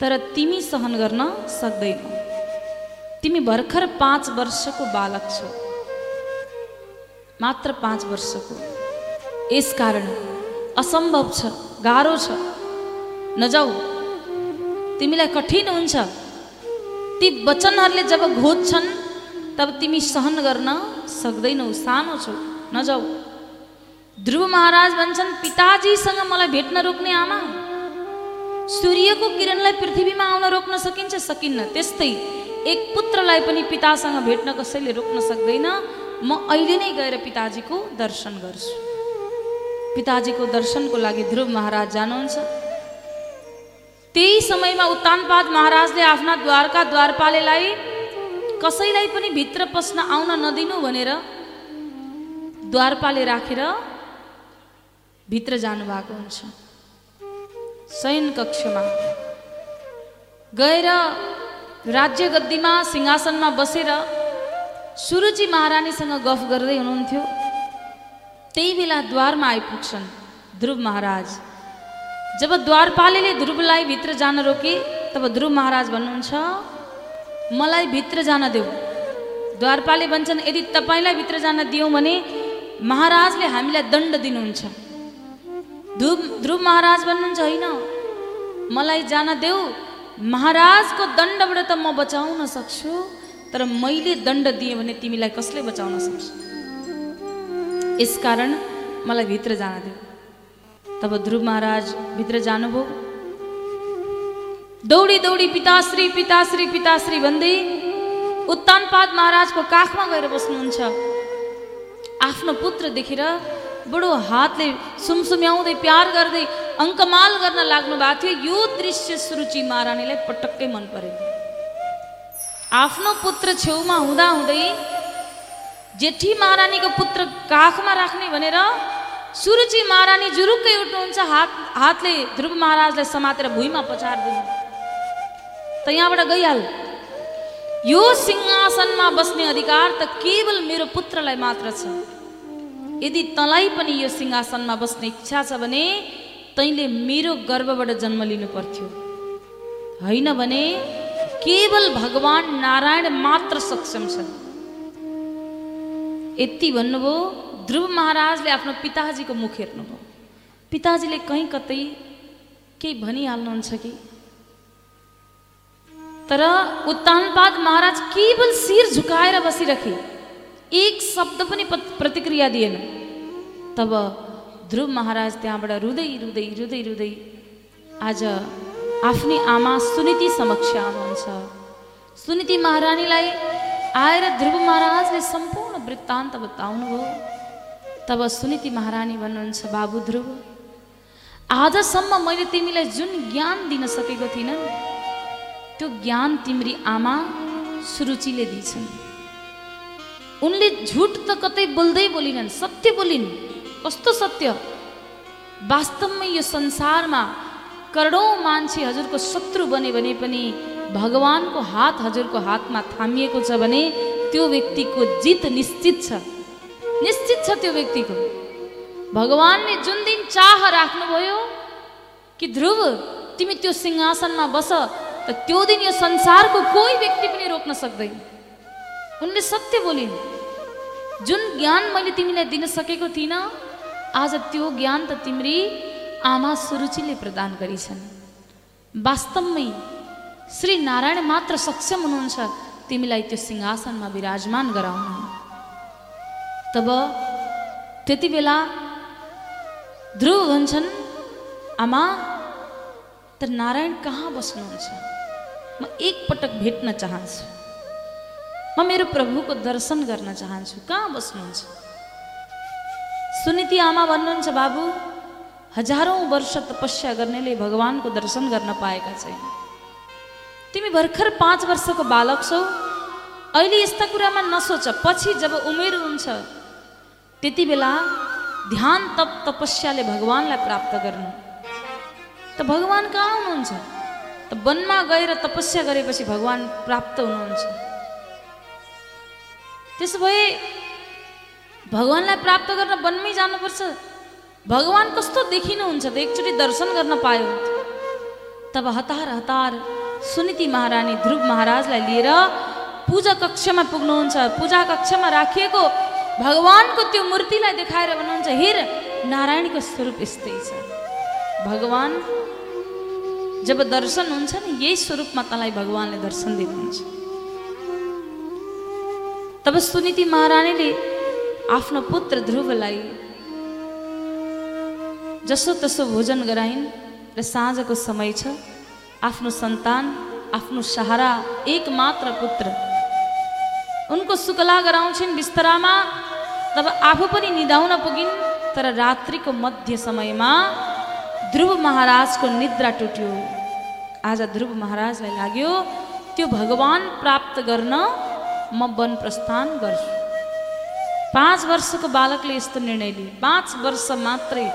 S1: तर तिमी सहन गर्न सक्दैनौ। तिमी भर्खर पाँच वर्षको बालक छौ। मात्र पाँच वर्षको। यसकारण असम्भव छ गाह्रो छ। नजाऊ तिमीलाई कठिन हुन्छ। ती वचनहरूले जब घोज्छन् तब तिमी सहन गर्न सक्दैनौ सानो छौ नजाऊ। ध्रुव महाराज भन्छन् पिताजीसँग मलाई भेट्न रोक्ने आमा। सूर्यको किरणलाई पृथ्वीमा आउन रोक्न सकिन्छ सकिन्न। त्यस्तै एक पुत्रलाई पनि पितासँग भेट्न कसैले रोक्न सक्दैन। म अहिले नै गएर पिताजीको दर्शन गर्छु। पिताजीको दर्शनको लागि ध्रुव महाराज जानुहुन्छ। त्यही समयमा उत्तानपाद महाराजले आफ्ना द्वारका द्वारपालेलाई कसैलाई पनि भित्र पस्न आउन नदिनु भनेर द्वारपाले राखेर भित्र जानुभएको हुन्छ। शयन कक्षमा गएर राज्य गद्दीमा सिंहासनमा बसेर सुरुचि महारानीसँग गफ गर्दै हुनुहुन्थ्यो। त्यही बेला द्वारमा आइपुग्छन् ध्रुव महाराज। जब द्वारपालेले ध्रुवलाई भित्र जान रोके तब ध्रुव महाराज भन्नुहुन्छ मलाई भित्र जान देऊ। द्वारपाले भन्छन् यदि तपाईँलाई भित्र जान दियौँ भने महाराजले हामीलाई दण्ड दिनुहुन्छ। ध्रुव ध्रुव महाराज भन्नुहुन्छ होइन मलाई जान देऊ। महाराजको दण्डबाट त म बचाउन सक्छु तर मैले दण्ड दिएँ भने तिमीलाई कसले बचाउन सक्छ? यसकारण मलाई भित्र जान देऊ। तब ध्रुव महाराज भित्र जानुभयो दौडी दौडी पिताश्री पिताश्री पिताश्री भन्दै उत्तानपाद महाराजको काखमा गएर बस्नुहुन्छ। आफ्नो पुत्र देखेर बडो हातले सुमसुम्याउँदै प्यार गर्दै अङ्कमाल गर्न लाग्नु भएको थियो। यो दृश्य सुरुचि महारानीलाई पटक्कै मन परेन। आफ्नो पुत्र छेउमा हुँदाहुँदै जेठी महारानीको पुत्र काखमा राख्ने भनेर सुरुचि महारानी जुरुक्कै उठ्नुहुन्छ हात हातले ध्रुव महाराजलाई समातेर भुइँमा पछारिदिनु त यहाँबाट गइहाल। यो सिंहासनमा बस्ने अधिकार त केवल मेरो पुत्रलाई मात्र छ। यदि तँलाई पनि यो सिंहासनमा बस्ने इच्छा छ भने तैँले मेरो गर्भबाट जन्म लिनु पर्थ्यो होइन भने केवल भगवान नारायण मात्र सक्षम छन्। यति भन्नुभयो ध्रुव महाराजले आफ्नो पिताजीको मुख हेर्नुभयो। पिताजीले कहीँ कतै केही भनिहाल्नुहुन्छ कि? तर उत्तानपाद महाराज केवल शिर झुकाएर बसिरहे एक शब्द पनि प्रतिक्रिया दिएन। तब ध्रुव महाराज त्यहाँबाट रुँदै रुँदै रुँदै रुँदै आज आफ्नै आमा सुनिति समक्ष आउनुहुन्छ। सुनिति महारानीलाई आएर ध्रुव महाराजले सम्पूर्ण वृत्तान्त बताउनुभयो। तब सुनिति महारानी भन्नुहुन्छ बाबु ध्रुव आजसम्म मैले तिमीलाई जुन ज्ञान दिन सकेको थिइनँ त्यो ज्ञान तिम्री आमा सुरुचिले दिन्छन् उनले झुट त कतै बोल्दै बोलिनन् सत्य बोलिन्। कस्तो सत्य? वास्तवमै यो संसारमा करोडौँ मान्छे हजुरको शत्रु बने भने पनि भगवानको हात हजुरको हातमा थामिएको छ भने त्यो व्यक्तिको जित निश्चित छ। निश्चित छ त्यो व्यक्तिको। भगवानले जुन दिन चाह राख्नुभयो कि ध्रुव तिमी त्यो सिंहासनमा बस त त्यो दिन यो संसारको कोही व्यक्ति पनि रोक्न सक्दैन। उनले सत्य बोलिन् जुन ज्ञान मैले तिमीलाई दिन सकेको थिइनँ आज त्यो ज्ञान त तिम्री आमा सुरुचिले प्रदान गरिछन्। वास्तवमै श्री नारायण मात्र सक्षम हुनुहुन्छ तिमीलाई त्यो सिंहासनमा विराजमान गराउन। तब त्यति बेला ध्रुव भन्छन् आमा त नारायण कहाँ बस्नुहुन्छ? म एकपटक भेट्न चाहन्छु। म मेरो प्रभुको दर्शन गर्न चाहन्छु। कहाँ बस्नुहुन्छ? सुनिति आमा भन्नुहुन्छ बाबु हजारौँ वर्ष तपस्या गर्नेले भगवानको दर्शन गर्न पाएका छैन। तिमी भर्खर पाँच वर्षको बालक छौ। अहिले यस्ता कुरामा नसोच। पछि जब उमेर हुन्छ त्यति बेला ध्यान तप तपस्याले भगवान्लाई प्राप्त गर्नु। त भगवान् कहाँ हुनुहुन्छ? त वनमा गएर तपस्या गरेपछि भगवान् प्राप्त हुनुहुन्छ। त्यसो भए भगवान्लाई प्राप्त गर्न वनमै जानुपर्छ। भगवान् कस्तो देखिनुहुन्छ? त एकचोटि दर्शन गर्न पायो। तब हतार हतार सुनिति महारानी ध्रुव महाराजलाई लिएर पूजा कक्षमा पुग्नुहुन्छ। पूजा कक्षमा राखिएको भगवानको त्यो मूर्तिलाई देखाएर भन्नुहुन्छ हेर नारायणको स्वरूप यस्तै छ। भगवान जब दर्शन हुन्छ नि यही स्वरूपमा तँलाई भगवान्ले दर्शन दिनुहुन्छ। तब सुनिति महारानीले आफ्नो पुत्र ध्रुवलाई जसो तसो भोजन गराइन् र साँझको समय छ आफ्नो सन्तान आफ्नो सहारा एकमात्र पुत्र। उनको सुकला गराउँछिन् बिस्तरामा। तब आफू पनि निधाउन पुगिन् तर रात्रिको मध्य समयमा ध्रुव महाराजको निद्रा टुट्यो। आज ध्रुव महाराजलाई लाग्यो त्यो भगवान प्राप्त गर्न म वन प्रस्थान गर्छु। पाँच वर्षको बालकले यस्तो निर्णय लिए। पाँच वर्ष मात्रै।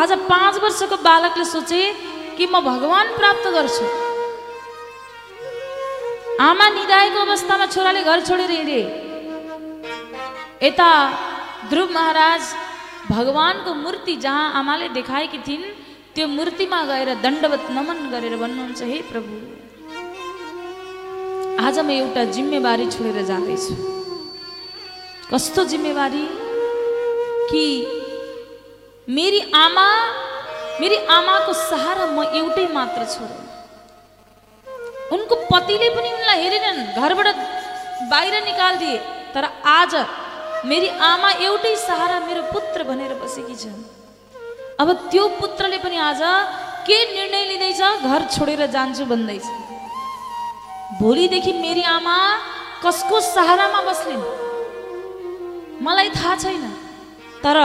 S1: आज पाँच वर्षको बालकले सोचे कि म भगवान प्राप्त गर्छु। आमा निधाएको अवस्थामा छोराले घर छोडेर हिँडे। यता ध्रुव महाराज भगवानको मूर्ति जहाँ आमाले देखाएकी थिइन् त्यो मूर्तिमा गएर दण्डवत नमन गरेर भन्नुहुन्छ हे प्रभु आज म एउटा जिम्मेवारी छोडेर जाँदैछु। कस्तो जिम्मेवारी कि मेरी आमा मेरी आमाको सहारा म एउटै मात्र छोरो उनको पतिले पनि उनलाई हेरेनन् घरबाट बाहिर निकालिदिए तर आज मेरी आमा एउटै सहारा मेरो पुत्र भनेर बसेकी छन्। अब त्यो पुत्रले पनि आज के निर्णय लिँदैछ घर छोडेर जान्छु भन्दैछ। भोलिदेखि मेरी आमा कसको सहारामा बस्लिन्? मलाई थाहा छैन। तर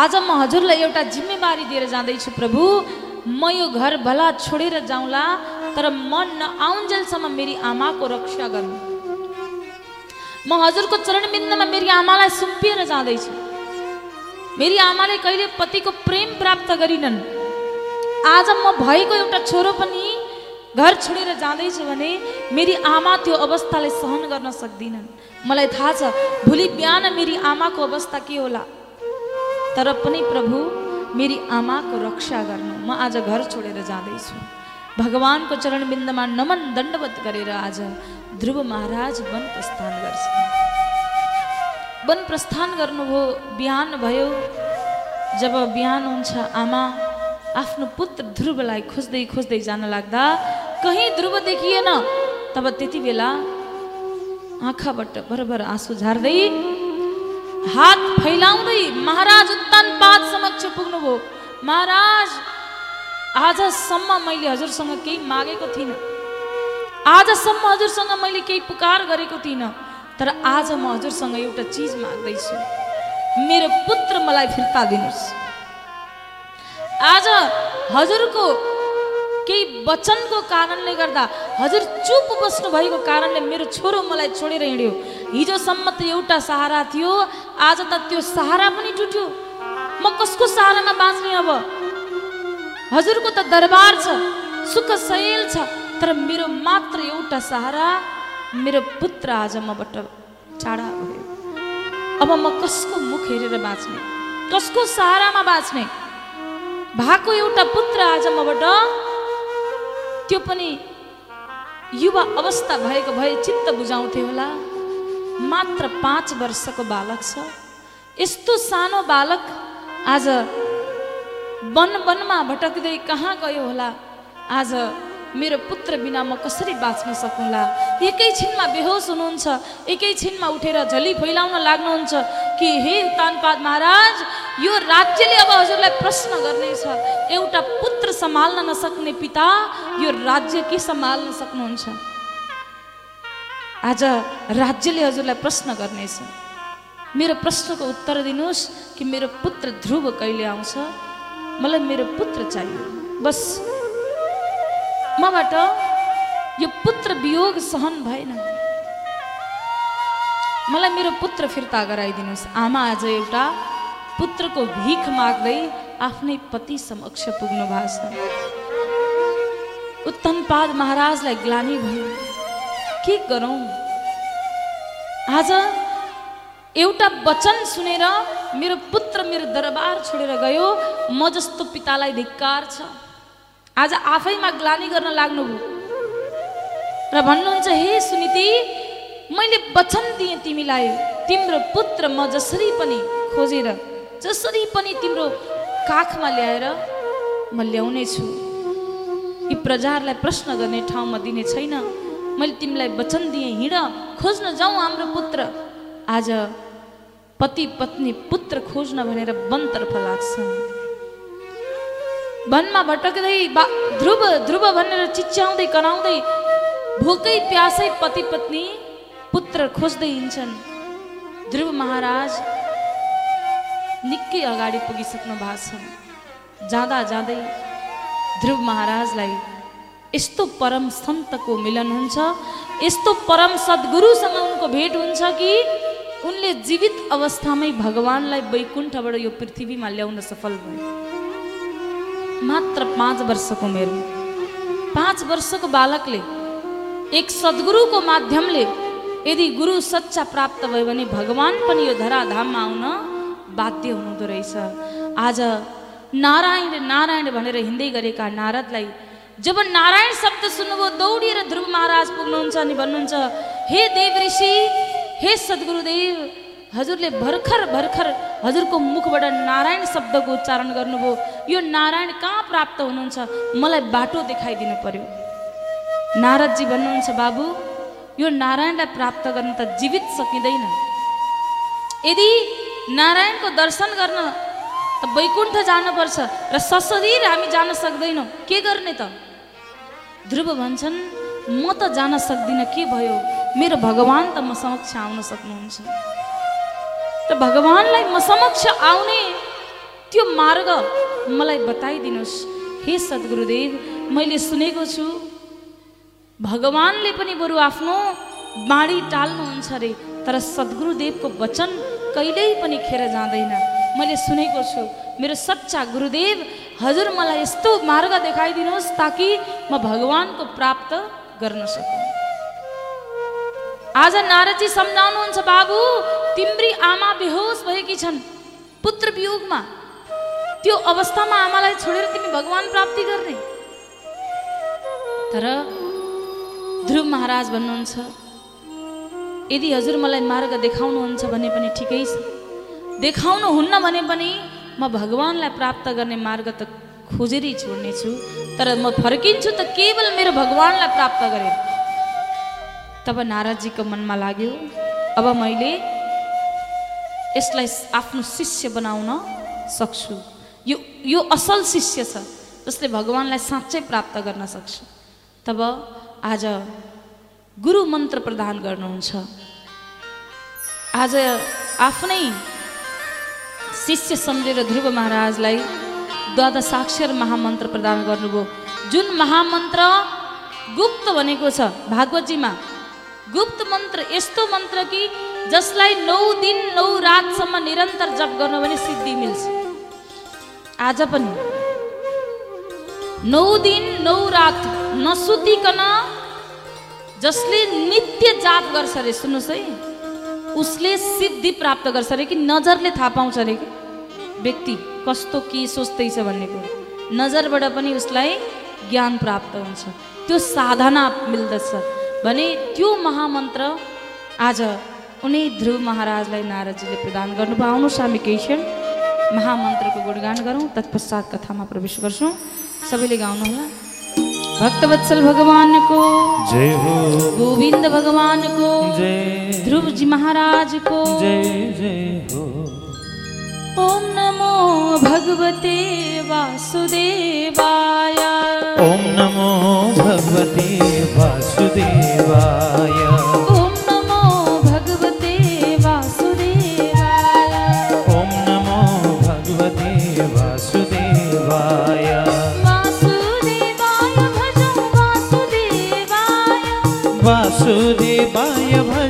S1: आज म हजुरलाई एउटा जिम्मेवारी दिएर जाँदैछु प्रभु। म यो घर भला छोडेर जाउँला तर म नआउन्जेलसम्म मेरी आमाको रक्षा गर्नु। म हजुरको चरणबिन्दमा मेरी आमालाई सुम्पिएर जाँदैछु। मेरी आमाले कहिले पतिको प्रेम प्राप्त गरिनन्। आज म भएको एउटा छोरो पनि घर छोडेर जाँदैछु भने मेरी आमा त्यो अवस्थालाई सहन गर्न सक्दिनन्। मलाई थाहा छ भोलि बिहान मेरी आमाको अवस्था के होला। तर पनि प्रभु मेरी आमाको रक्षा गर्नु म आज घर छोडेर जाँदैछु। भगवानको चरणबिन्दमा नमन दण्डवत गरेर आज ध्रुव महाराज वन प्रस्थान गर्छ वन प्रस्थान गर्नुभयो बिहान भयो। जब बिहान हुन्छ आमा आफ्नो पुत्र ध्रुवलाई खोज्दै खोज्दै जान लाग्दा कहीँ ध्रुव देखिएन। तब त्यति बेला आँखाबाट बरबर आँसु झार्दै हात फैलाउँदै महाराज उत्तान पाद समक्ष पुग्नुभयो महाराज आजसम्म मैले हजुरसँग केही मागेको थिइनँ। आजसम्म हजुरसँग मैले केही पुकार गरेको थिइनँ तर आज म हजुरसँग एउटा चिज माग्दैछु। मेरो पुत्र मलाई फिर्ता दिनुहोस्। आज हजुरको केही वचनको कारणले गर्दा हजुर चुप बस्नु भएको कारणले मेरो छोरो मलाई छोडेर हिँड्यो। हिजोसम्म त एउटा सहारा थियो आज त त्यो सहारा पनि टुट्यो। म कसको सहारामा बाँच्ने अब? हजुरको त दरबार छ सुख शैल छ। तर मेरो मात्र एउटा सहारा मेरो पुत्र आज मबाट टाढा भयो। अब म कसको मुख हेरेर बाँच्ने? कसको सहारामा बाँच्ने? भएको एउटा पुत्र आज मबाट त्यो पनि युवा अवस्था भएको भए चित्त बुझाउँथे होला। मात्र पाँच वर्षको बालक छ। यस्तो सानो बालक आज वन वनमा भटक्दै कहाँ गयो होला? आज मेरो पुत्र बिना म कसरी बाँच्न सकुँला? एकैछिनमा बेहोस हुनुहुन्छ एकैछिनमा उठेर झली फैलाउन लाग्नुहुन्छ कि हे तानपाद महाराज यो राज्यले अब हजुरलाई प्रश्न गर्नेछ। एउटा पुत्र सम्हाल्न नसक्ने पिता यो राज्य के सम्हाल्न सक्नुहुन्छ? आज राज्यले हजुरलाई प्रश्न गर्नेछ। मेरो प्रश्नको उत्तर दिनुहोस् कि मेरो पुत्र ध्रुव कहिले आउँछ? मलाई मेरो पुत्र चाहियो। बस। मबाट यो पुत्र वियोग सहन भएन। मलाई मेरो पुत्र फिर्ता गराइदिनुहोस्। आमा आज एउटा पुत्रको भिख माग्दै आफ्नै पति समक्ष पुग्नु भएको छ। उत्तमपाद महाराजलाई ग्लानी भयो के गरौँ? आज एउटा वचन सुनेर मेरो पुत्र मेरो दरबार छोडेर गयो। म जस्तो पितालाई धिक्कार छ। आज आफैमा ग्लानी गर्न लाग्नुभयो र भन्नुहुन्छ हे सुनिति मैले वचन दिएँ तिमीलाई। तिम्रो पुत्र म जसरी पनि खोजेर जसरी पनि तिम्रो काखमा ल्याएर म ल्याउने छु यी प्रजाहरूलाई प्रश्न गर्ने ठाउँमा दिने छैन। मैले तिमीलाई वचन दिएँ हिँड खोज्न जाउँ हाम्रो पुत्र। आज पति पत्नी पुत्र खोज्न भनेर वनतर्फ लाग्छन् वनमा भटक्दै ध्रुव ध्रुव भनेर चिच्याउँदै कराउँदै भोकै प्यासै पति पत्नी पुत्र खोज्दै हिँड्छन्। ध्रुव महाराज निकै अगाडि पुगिसक्नु भएको छ। जाँदा जाँदै ध्रुव महाराजलाई यस्तो परम सन्तको मिलन हुन्छ यस्तो परम सद्गुरुसँग उनको भेट हुन्छ कि उनले जीवित अवस्थामै भगवान्लाई वैकुण्ठबाट यो पृथ्वीमा ल्याउन सफल भए। मात्र पाँच वर्षको मेरो पाँच वर्षको बालकले एक सद्गुरुको माध्यमले यदि गुरु सच्चा प्राप्त भयो भने भगवान् पनि यो धराधाममा आउन बाध्य हुनुहुँदो रहेछ। आज नारायण नारायण भनेर हिँड्दै गरेका नारदलाई जब नारायण शब्द सुन्नुभयो दौडिएर ध्रुव महाराज पुग्नुहुन्छ अनि भन्नुहुन्छ हे देव ऋषि हे सद्गुरुदेव हजुरले भर्खर भर्खर हजुरको मुखबाट नारायण शब्दको उच्चारण गर्नुभयो। यो नारायण कहाँ प्राप्त हुनुहुन्छ? मलाई बाटो देखाइदिनु पर्यो। नारदजी भन्नुहुन्छ बाबु यो नारायणलाई प्राप्त गर्न त जीवित सकिँदैन। यदि नारायणको दर्शन गर्न त वैकुण्ठ जानुपर्छ र सशरीर हामी जान सक्दैनौँ के गर्ने त? ध्रुव भन्छन् म त जान सक्दिनँ के भयो? मेरो भगवान् त म समक्ष आउन सक्नुहुन्छ। र भगवान्लाई म समक्ष आउने त्यो मार्ग मलाई बताइदिनुहोस्। हे सद्गुरुदेव मैले सुनेको छु। भगवान्ले पनि बरु आफ्नो बाणी टाल्नुहुन्छ अरे तर सद्गुरुदेवको वचन कहिल्यै पनि खेर जाँदैन। मैले सुनेको छु। मेरो सच्चा गुरुदेव हजुर मलाई यस्तो मार्ग देखाइदिनुहोस् ताकि म भगवान्को प्राप्त गर्न सकौँ। आज नारदजी सम्झाउनुहुन्छ बाबु तिम्री आमा बेहोस भएकी छन्। पुत्र वियोगमा त्यो अवस्थामा आमालाई छोडेर तिमी भगवान् प्राप्ति गर्ने। तर ध्रुव महाराज भन्नुहुन्छ यदि हजुर मलाई मार्ग देखाउनुहुन्छ भने पनि ठिकै छ। देखाउनुहुन्न भने पनि म भगवान्लाई प्राप्त गर्ने मार्ग त खोजेरै छोड्नेछु तर म फर्किन्छु त केवल मेरो भगवान्लाई प्राप्त गरेर। तब नारदजीको मनमा लाग्यो अब मैले यसलाई आफ्नो शिष्य बनाउन सक्छु। यो यो असल शिष्य छ जसले भगवान्लाई साँच्चै प्राप्त गर्न सक्छ। तब आज गुरु मन्त्र प्रदान गर्नुहुन्छ। आज आफ्नै शिष्य सम्झेर ध्रुव महाराजलाई द्वादशाक्षर महामन्त्र प्रदान गर्नुभयो। जुन महामन्त्र गुप्त भनेको छ भागवतजीमा गुप्त मन्त्र यस्तो मन्त्र कि जसलाई नौ दिन नौ रातसम्म निरन्तर जप गर्नु भने सिद्धि मिल्छ। आज पनि नौ दिन नौ रात नसुतिकन जसले नित्य जाप गर्छ अरे सुन्नुहोस् है। उसले सिद्धि प्राप्त गर्छ अरे कि नजरले थाहा पाउँछ अरे कि। व्यक्ति कस्तो के सोच्दैछ भन्ने कुरो। नजरबाट पनि उसलाई ज्ञान प्राप्त हुन्छ। त्यो साधना मिल्दछ। भने त्यो महामन्त्र आज उनी ध्रुव महाराजलाई नारदजीले प्रदान गर्नुभयो। आउनुहोस् हामी केही क्षण महामन्त्रको गुणगान गरौँ तत्पश्चात कथामा प्रवेश गर्छौँ। सबैले गाउनुहोला। भक्तवत्सल भगवानको
S2: जय हो।
S1: गोविन्द भगवानको
S2: जय।
S1: ध्रुवजी महाराजको
S2: जय जय हो।
S1: ओम नमो भगवते वासुदेवाय।
S2: ॐ नमो भगवते वासुदेवाय।
S1: ओम नमो भगवते वासुदेवाय।
S2: ॐ नमो भगवते वासुदेवाय।
S1: वासुदेवाय भजो वासुदेवाय।
S2: वासुदेवाय भज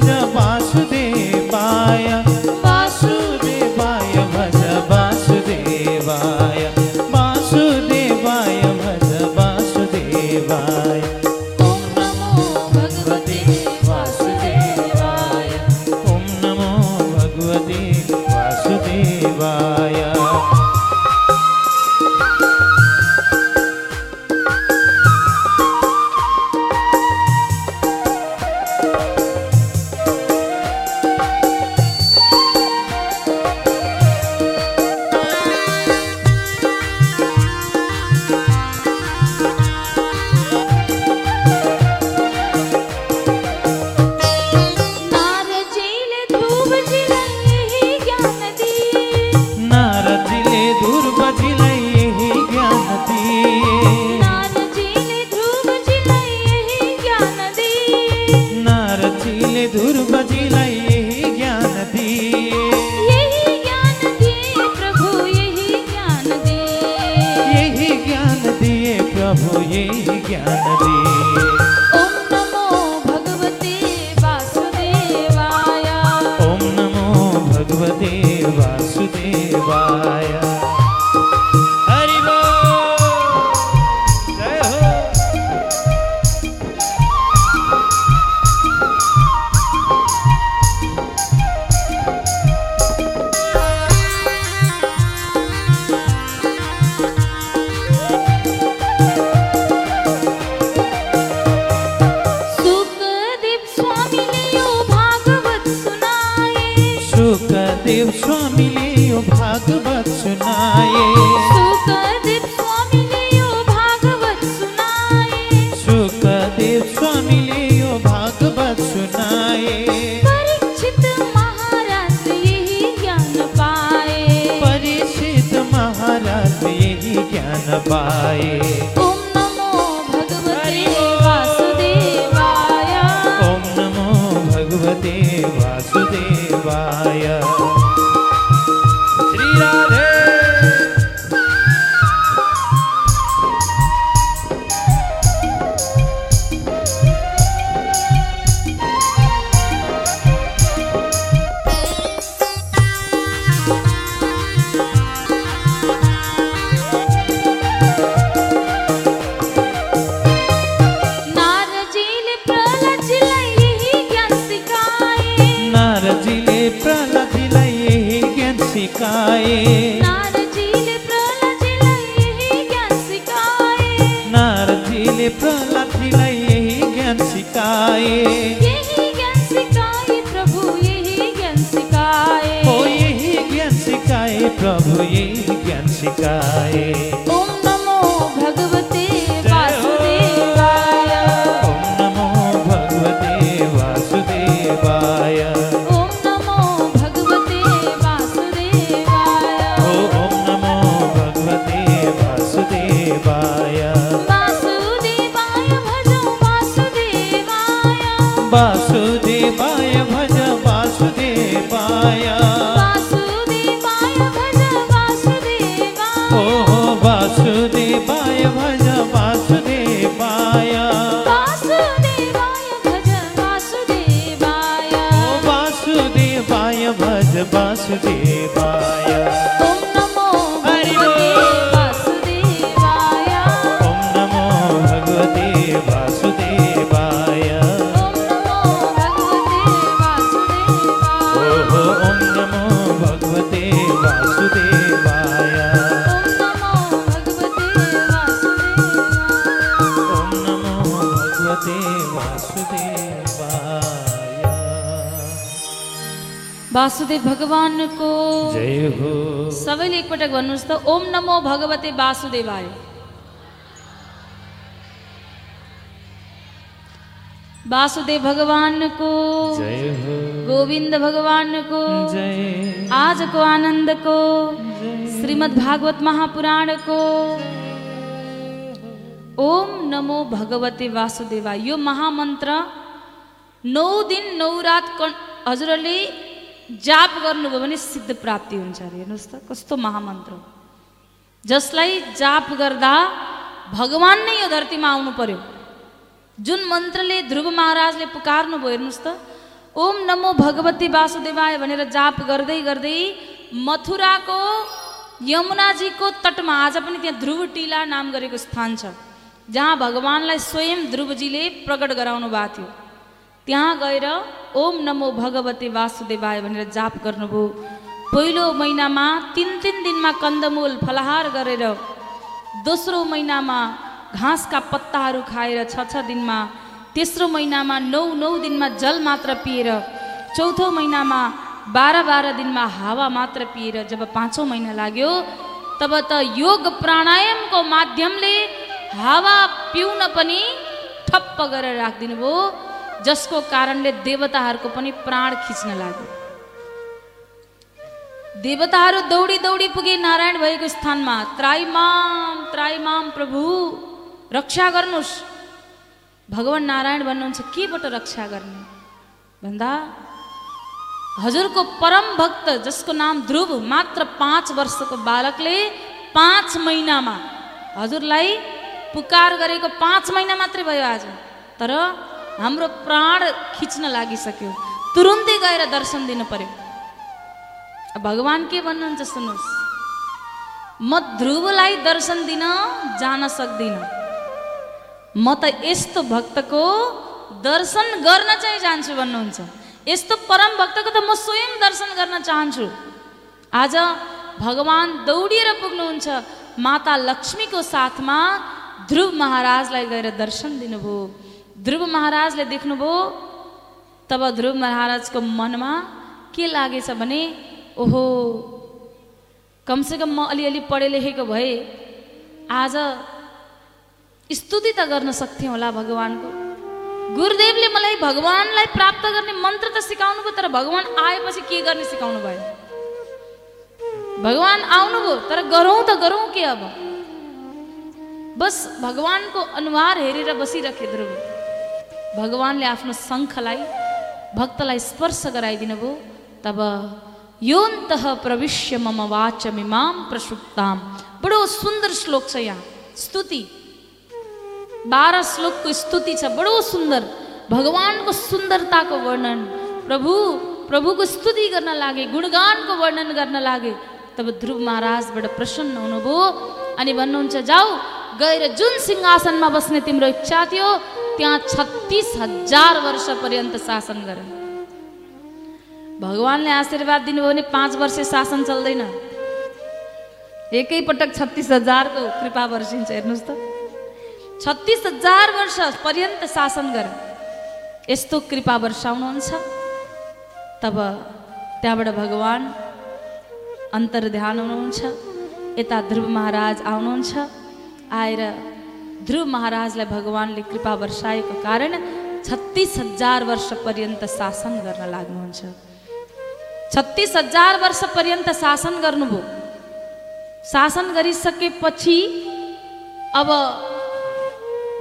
S1: ज्ञान पाए भगवते वासुदेवाय। वासुदेव भगवानको
S2: जय हो।
S1: गोविन्द भगवानको
S2: जय।
S1: आजको आनन्दको श्रीमद् भागवत महापुराणको ओम नमो भगवते वासुदेवा यो महामन्त्र नौ दिन नौ रात कन् हजुरहरूले जाप गर्नुभयो भने सिद्ध प्राप्ति हुन्छ अरे। हेर्नुहोस् त कस्तो महामन्त्र हो। जसलाई जाप गर्दा भगवान् नै यो धरतीमा आउनु पर्यो। जुन मन्त्रले ध्रुव महाराजले पुकार्नु भयो हेर्नुहोस् त। ओम नमो भगवती वासुदेवाय भनेर जाप गर्दै गर्दै मथुराको यमुनाजीको तटमा आज पनि त्यहाँ ध्रुव टिला नाम गरेको स्थान छ जहाँ भगवान्लाई स्वयं ध्रुवजीले प्रकट गराउनु भएको थियो। त्यहाँ गएर ओम नमो भगवते वासुदेवाय भनेर जाप गर्नुभयो। पहिलो महिनामा तिन तिन दिनमा कन्दमूल फलाहार गरेर दोस्रो महिनामा घाँसका पत्ताहरू खाएर छ छ दिनमा तेस्रो महिनामा नौ नौ दिनमा जल मात्र पिएर चौथो महिनामा बाह्र बाह्र दिनमा हावा मात्र पिएर जब पाँचौँ महिना लाग्यो तब त योग प्राणायामको माध्यमले हावा पिउन पनि ठप्प गरेर राखिदिनु भयो जसको कारणले देवताहरूको पनि प्राण खिच्न लाग्यो। देवताहरू दौडी दौडी पुगे नारायण भएको स्थानमा त्राइमाम त्राइमाम प्रभु रक्षा गर्नुहोस् भगवान् नारायण भन्नुहुन्छ केबाट रक्षा गर्ने भन्दा हजुरको परम भक्त जसको नाम ध्रुव मात्र पाँच वर्षको बालकले पाँच महिनामा हजुरलाई पुकार गरेको पाँच महिना मात्रै भयो आज तर हाम्रो प्राण खिच्न लागिसक्यो तुरुन्तै गएर दर्शन दिनु पर्यो भगवान् के भन्नुहुन्छ सुन्नुहोस् म ध्रुवलाई दर्शन दिन जान सक्दिनँ। म त यस्तो भक्तको दर्शन गर्न चाहिँ जान्छु भन्नुहुन्छ। यस्तो परम भक्तको त म स्वयं दर्शन गर्न चाहन्छु। आज भगवान् दौडिएर पुग्नुहुन्छ माता लक्ष्मीको साथमा ध्रुव महाराजलाई गएर दर्शन दिनुभयो। ध्रुव महाराजले देख्नुभयो तब ध्रुव महाराजको मनमा के लागेछ भने ओहो कमसेकम म अलिअलि पढे लेखेको भए आज स्तुति त गर्न सक्थेँ होला भगवान्को। गुरुदेवले मलाई भगवान्लाई प्राप्त गर्ने मन्त्र त सिकाउनु भयो तर भगवान् आएपछि के गर्ने सिकाउनु भयो भगवान् आउनुभयो तर गरौँ त गरौँ के अब? बस भगवान्को अनुहार हेरेर बसिरहे ध्रुव। भगवान्ले आफ्नो शङ्खलाई भक्तलाई स्पर्श गराइदिनु भयो तब योन्तः प्रविश्य मम वाचमिमाम प्रसुप्ताम बडो सुन्दर श्लोक छ यहाँ। स्तुति। बाह्र श्लोकको स्तुति छ। बडो सुन्दर भगवान्को सुन्दरताको वर्णन। प्रभु प्रभुको स्तुति गर्न लागे गुणगानको वर्णन गर्न लागे। तब ध्रुव महाराजबाट प्रसन्न हुनुभयो अनि भन्नुहुन्छ जाऊ गएर जुन सिंहासनमा बस्ने तिम्रो इच्छा थियो त्यहाँ छत्तिस हजार वर्ष पर्यन्त शासन गर। भगवान्ले आशीर्वाद दिनुभयो भने पाँच वर्ष शासन चल्दैन। एकैपटक छत्तिस हजारको कृपा वर्षिन्छ हेर्नुहोस् त। छत्तिस हजार वर्ष पर्यन्त शासन गर। यस्तो कृपा वर्षाउनुहुन्छ। तब त्यहाँबाट भगवान् अन्तर ध्यान हुनुहुन्छ यता ध्रुव महाराज आउनुहुन्छ। आएर ध्रुव महाराजलाई भगवान्ले कृपा वर्षाएको कारण छत्तिस हजार वर्ष पर्यन्त शासन गर्न लाग्नुहुन्छ। छत्तिस हजार वर्ष पर्यन्त शासन गर्नुभयो शासन गरिसकेपछि अब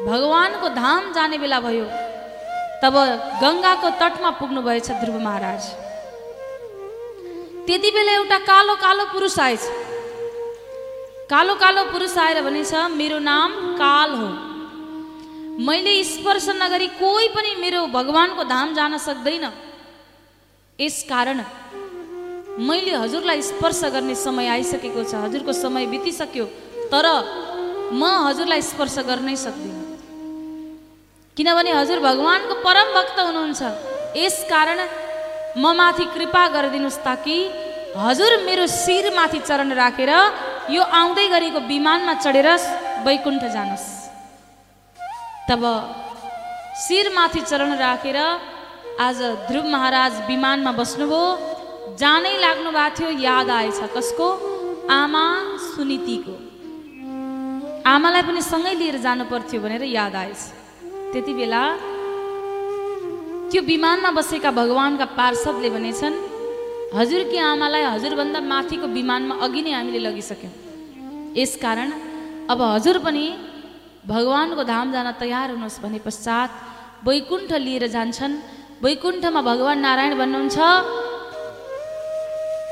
S1: भगवानको धाम जाने बेला भयो। तब गङ्गाको तटमा पुग्नुभएछ ध्रुव महाराज। त्यति बेला एउटा कालो कालो पुरुष आएछ। कालो कालो पुरुष आएर भनेछ मेरो नाम काल हो। मैले स्पर्श नगरी कोही पनि मेरो भगवानको धाम जान सक्दैन। यस कारण मैले हजुरलाई स्पर्श गर्ने समय आइसकेको छ हजुरको समय बितिसक्यो तर म हजुरलाई स्पर्श गर्नै सक्दिनँ। किनभने हजुर भगवानको परम भक्त हुनुहुन्छ। यस कारण म माथि कृपा गरिदिनुहोस् ताकि हजुर मेरो शिरमाथि चरण राखेर यो आउँदै गरेको विमानमा चढेर वैकुण्ठ जानुहोस्। तब शिरमाथि चरण राखेर आज ध्रुव महाराज विमानमा बस्नुभयो। जानै लाग्नु भएको थियो याद आएछ। कसको? आमा सुनितिको। आमालाई पनि सँगै लिएर जानु पर्थ्यो भनेर याद आएछ। त्यति बेला त्यो विमानमा बसेका भगवान्का पार्षदले भनेछन् हजुरकी आमालाई हजुरभन्दा माथिको विमानमा अघि नै हामीले लगिसक्यौँ। यसकारण अब हजुर पनि भगवानको धाम जान तयार हुनुहोस् भने पश्चात वैकुण्ठ लिएर जान्छन्। वैकुण्ठमा भगवान् नारायण भन्नुहुन्छ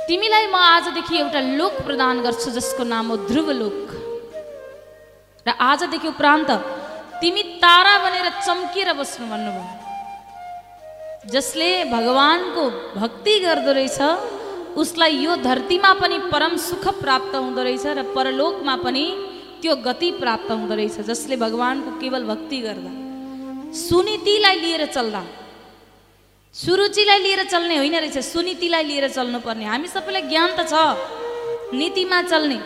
S1: तिमीलाई म आजदेखि एउटा लोक प्रदान गर्छु जसको नाम हो ध्रुव लोक। र आजदेखि उपरान्त तिमी तारा बनेर चम्किएर बस्नु भन्नुभयो। जसले भगवानको भक्ति गर्दो रहेछ उसलाई यो धरतीमा पनि परम सुख प्राप्त हुँदो रहेछ र परलोकमा पनि त्यो गति प्राप्त हुँदो रहेछ जसले भगवानको केवल भक्ति गर्दा। सुनीतिलाई लिएर चल्दा। सुरुचिलाई लिएर चल्ने होइन रहेछ सुनीतिलाई लिएर चल्नुपर्ने। हामी सबैलाई ज्ञान त छ नीतिमा चल्ने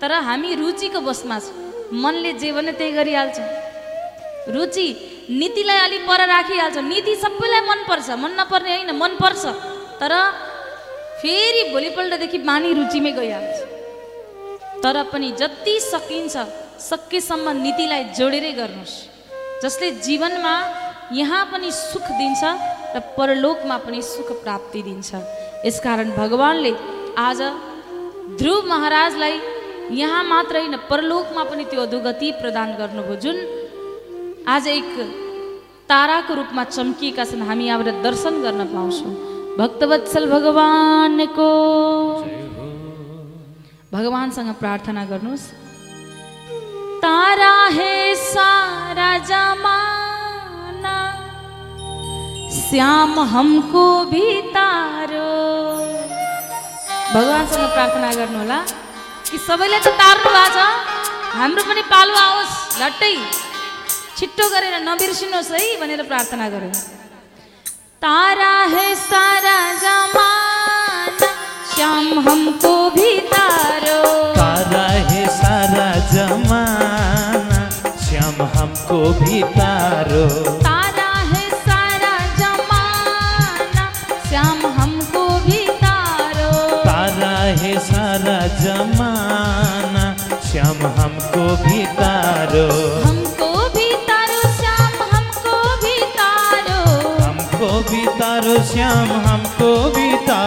S1: तर हामी रुचिको बसमा छ। मनले जे भने त्यही गरिहाल्छौँ। रुचि नीतिलाई अलिक पर राखिहाल्छ। नीति सबैलाई मनपर्छ। मन नपर्ने होइन मनपर्छ। तर फेरि भोलिपल्टदेखि बानी रुचिमै गइहाल्छ। तर पनि जति सकिन्छ सकेसम्म नीतिलाई जोडेरै गर्नुहोस्। जसले जीवनमा यहाँ पनि सुख दिन्छ र परलोकमा पनि सुख प्राप्ति दिन्छ। यसकारण भगवान्ले आज ध्रुव महाराजलाई यहाँ मात्र होइन परलोकमा पनि त्यो अधोगति प्रदान गर्नुभयो जुन आज एक ताराको रूपमा चम्किएका छन्। हामी यहाँबाट दर्शन गर्न पाउँछौँ। भक्तवत्सल भगवानको। भगवानसँग प्रार्थना गर्नुहोस्। तारा हे सारा जमाना श्याम हमको भी तारो। भगवान्सँग प्रार्थना गर्नु होला कि सबैले त तार्नु भएको छ हाम्रो पनि पालो आओस् झट्टै छिट्टो गरेर नबिर्सिनुहोस् है भनेर प्रार्थना गऱ्यो तारा है सारा जमाना श्याम हमको भी तारो।
S2: तारा है सारा जमाना श्याम हमको भी तारो।
S1: तारा हमको भी तारो।
S2: हमको भी तारो
S1: श्याम हमको भी तारो।
S2: हमको भी तारो श्याम हमको भी तारो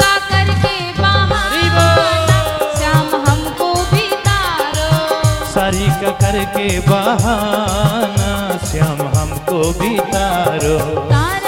S2: का
S1: करके श्याम हमको
S2: करके बहाना श्याम हमको भी तारो।
S1: तार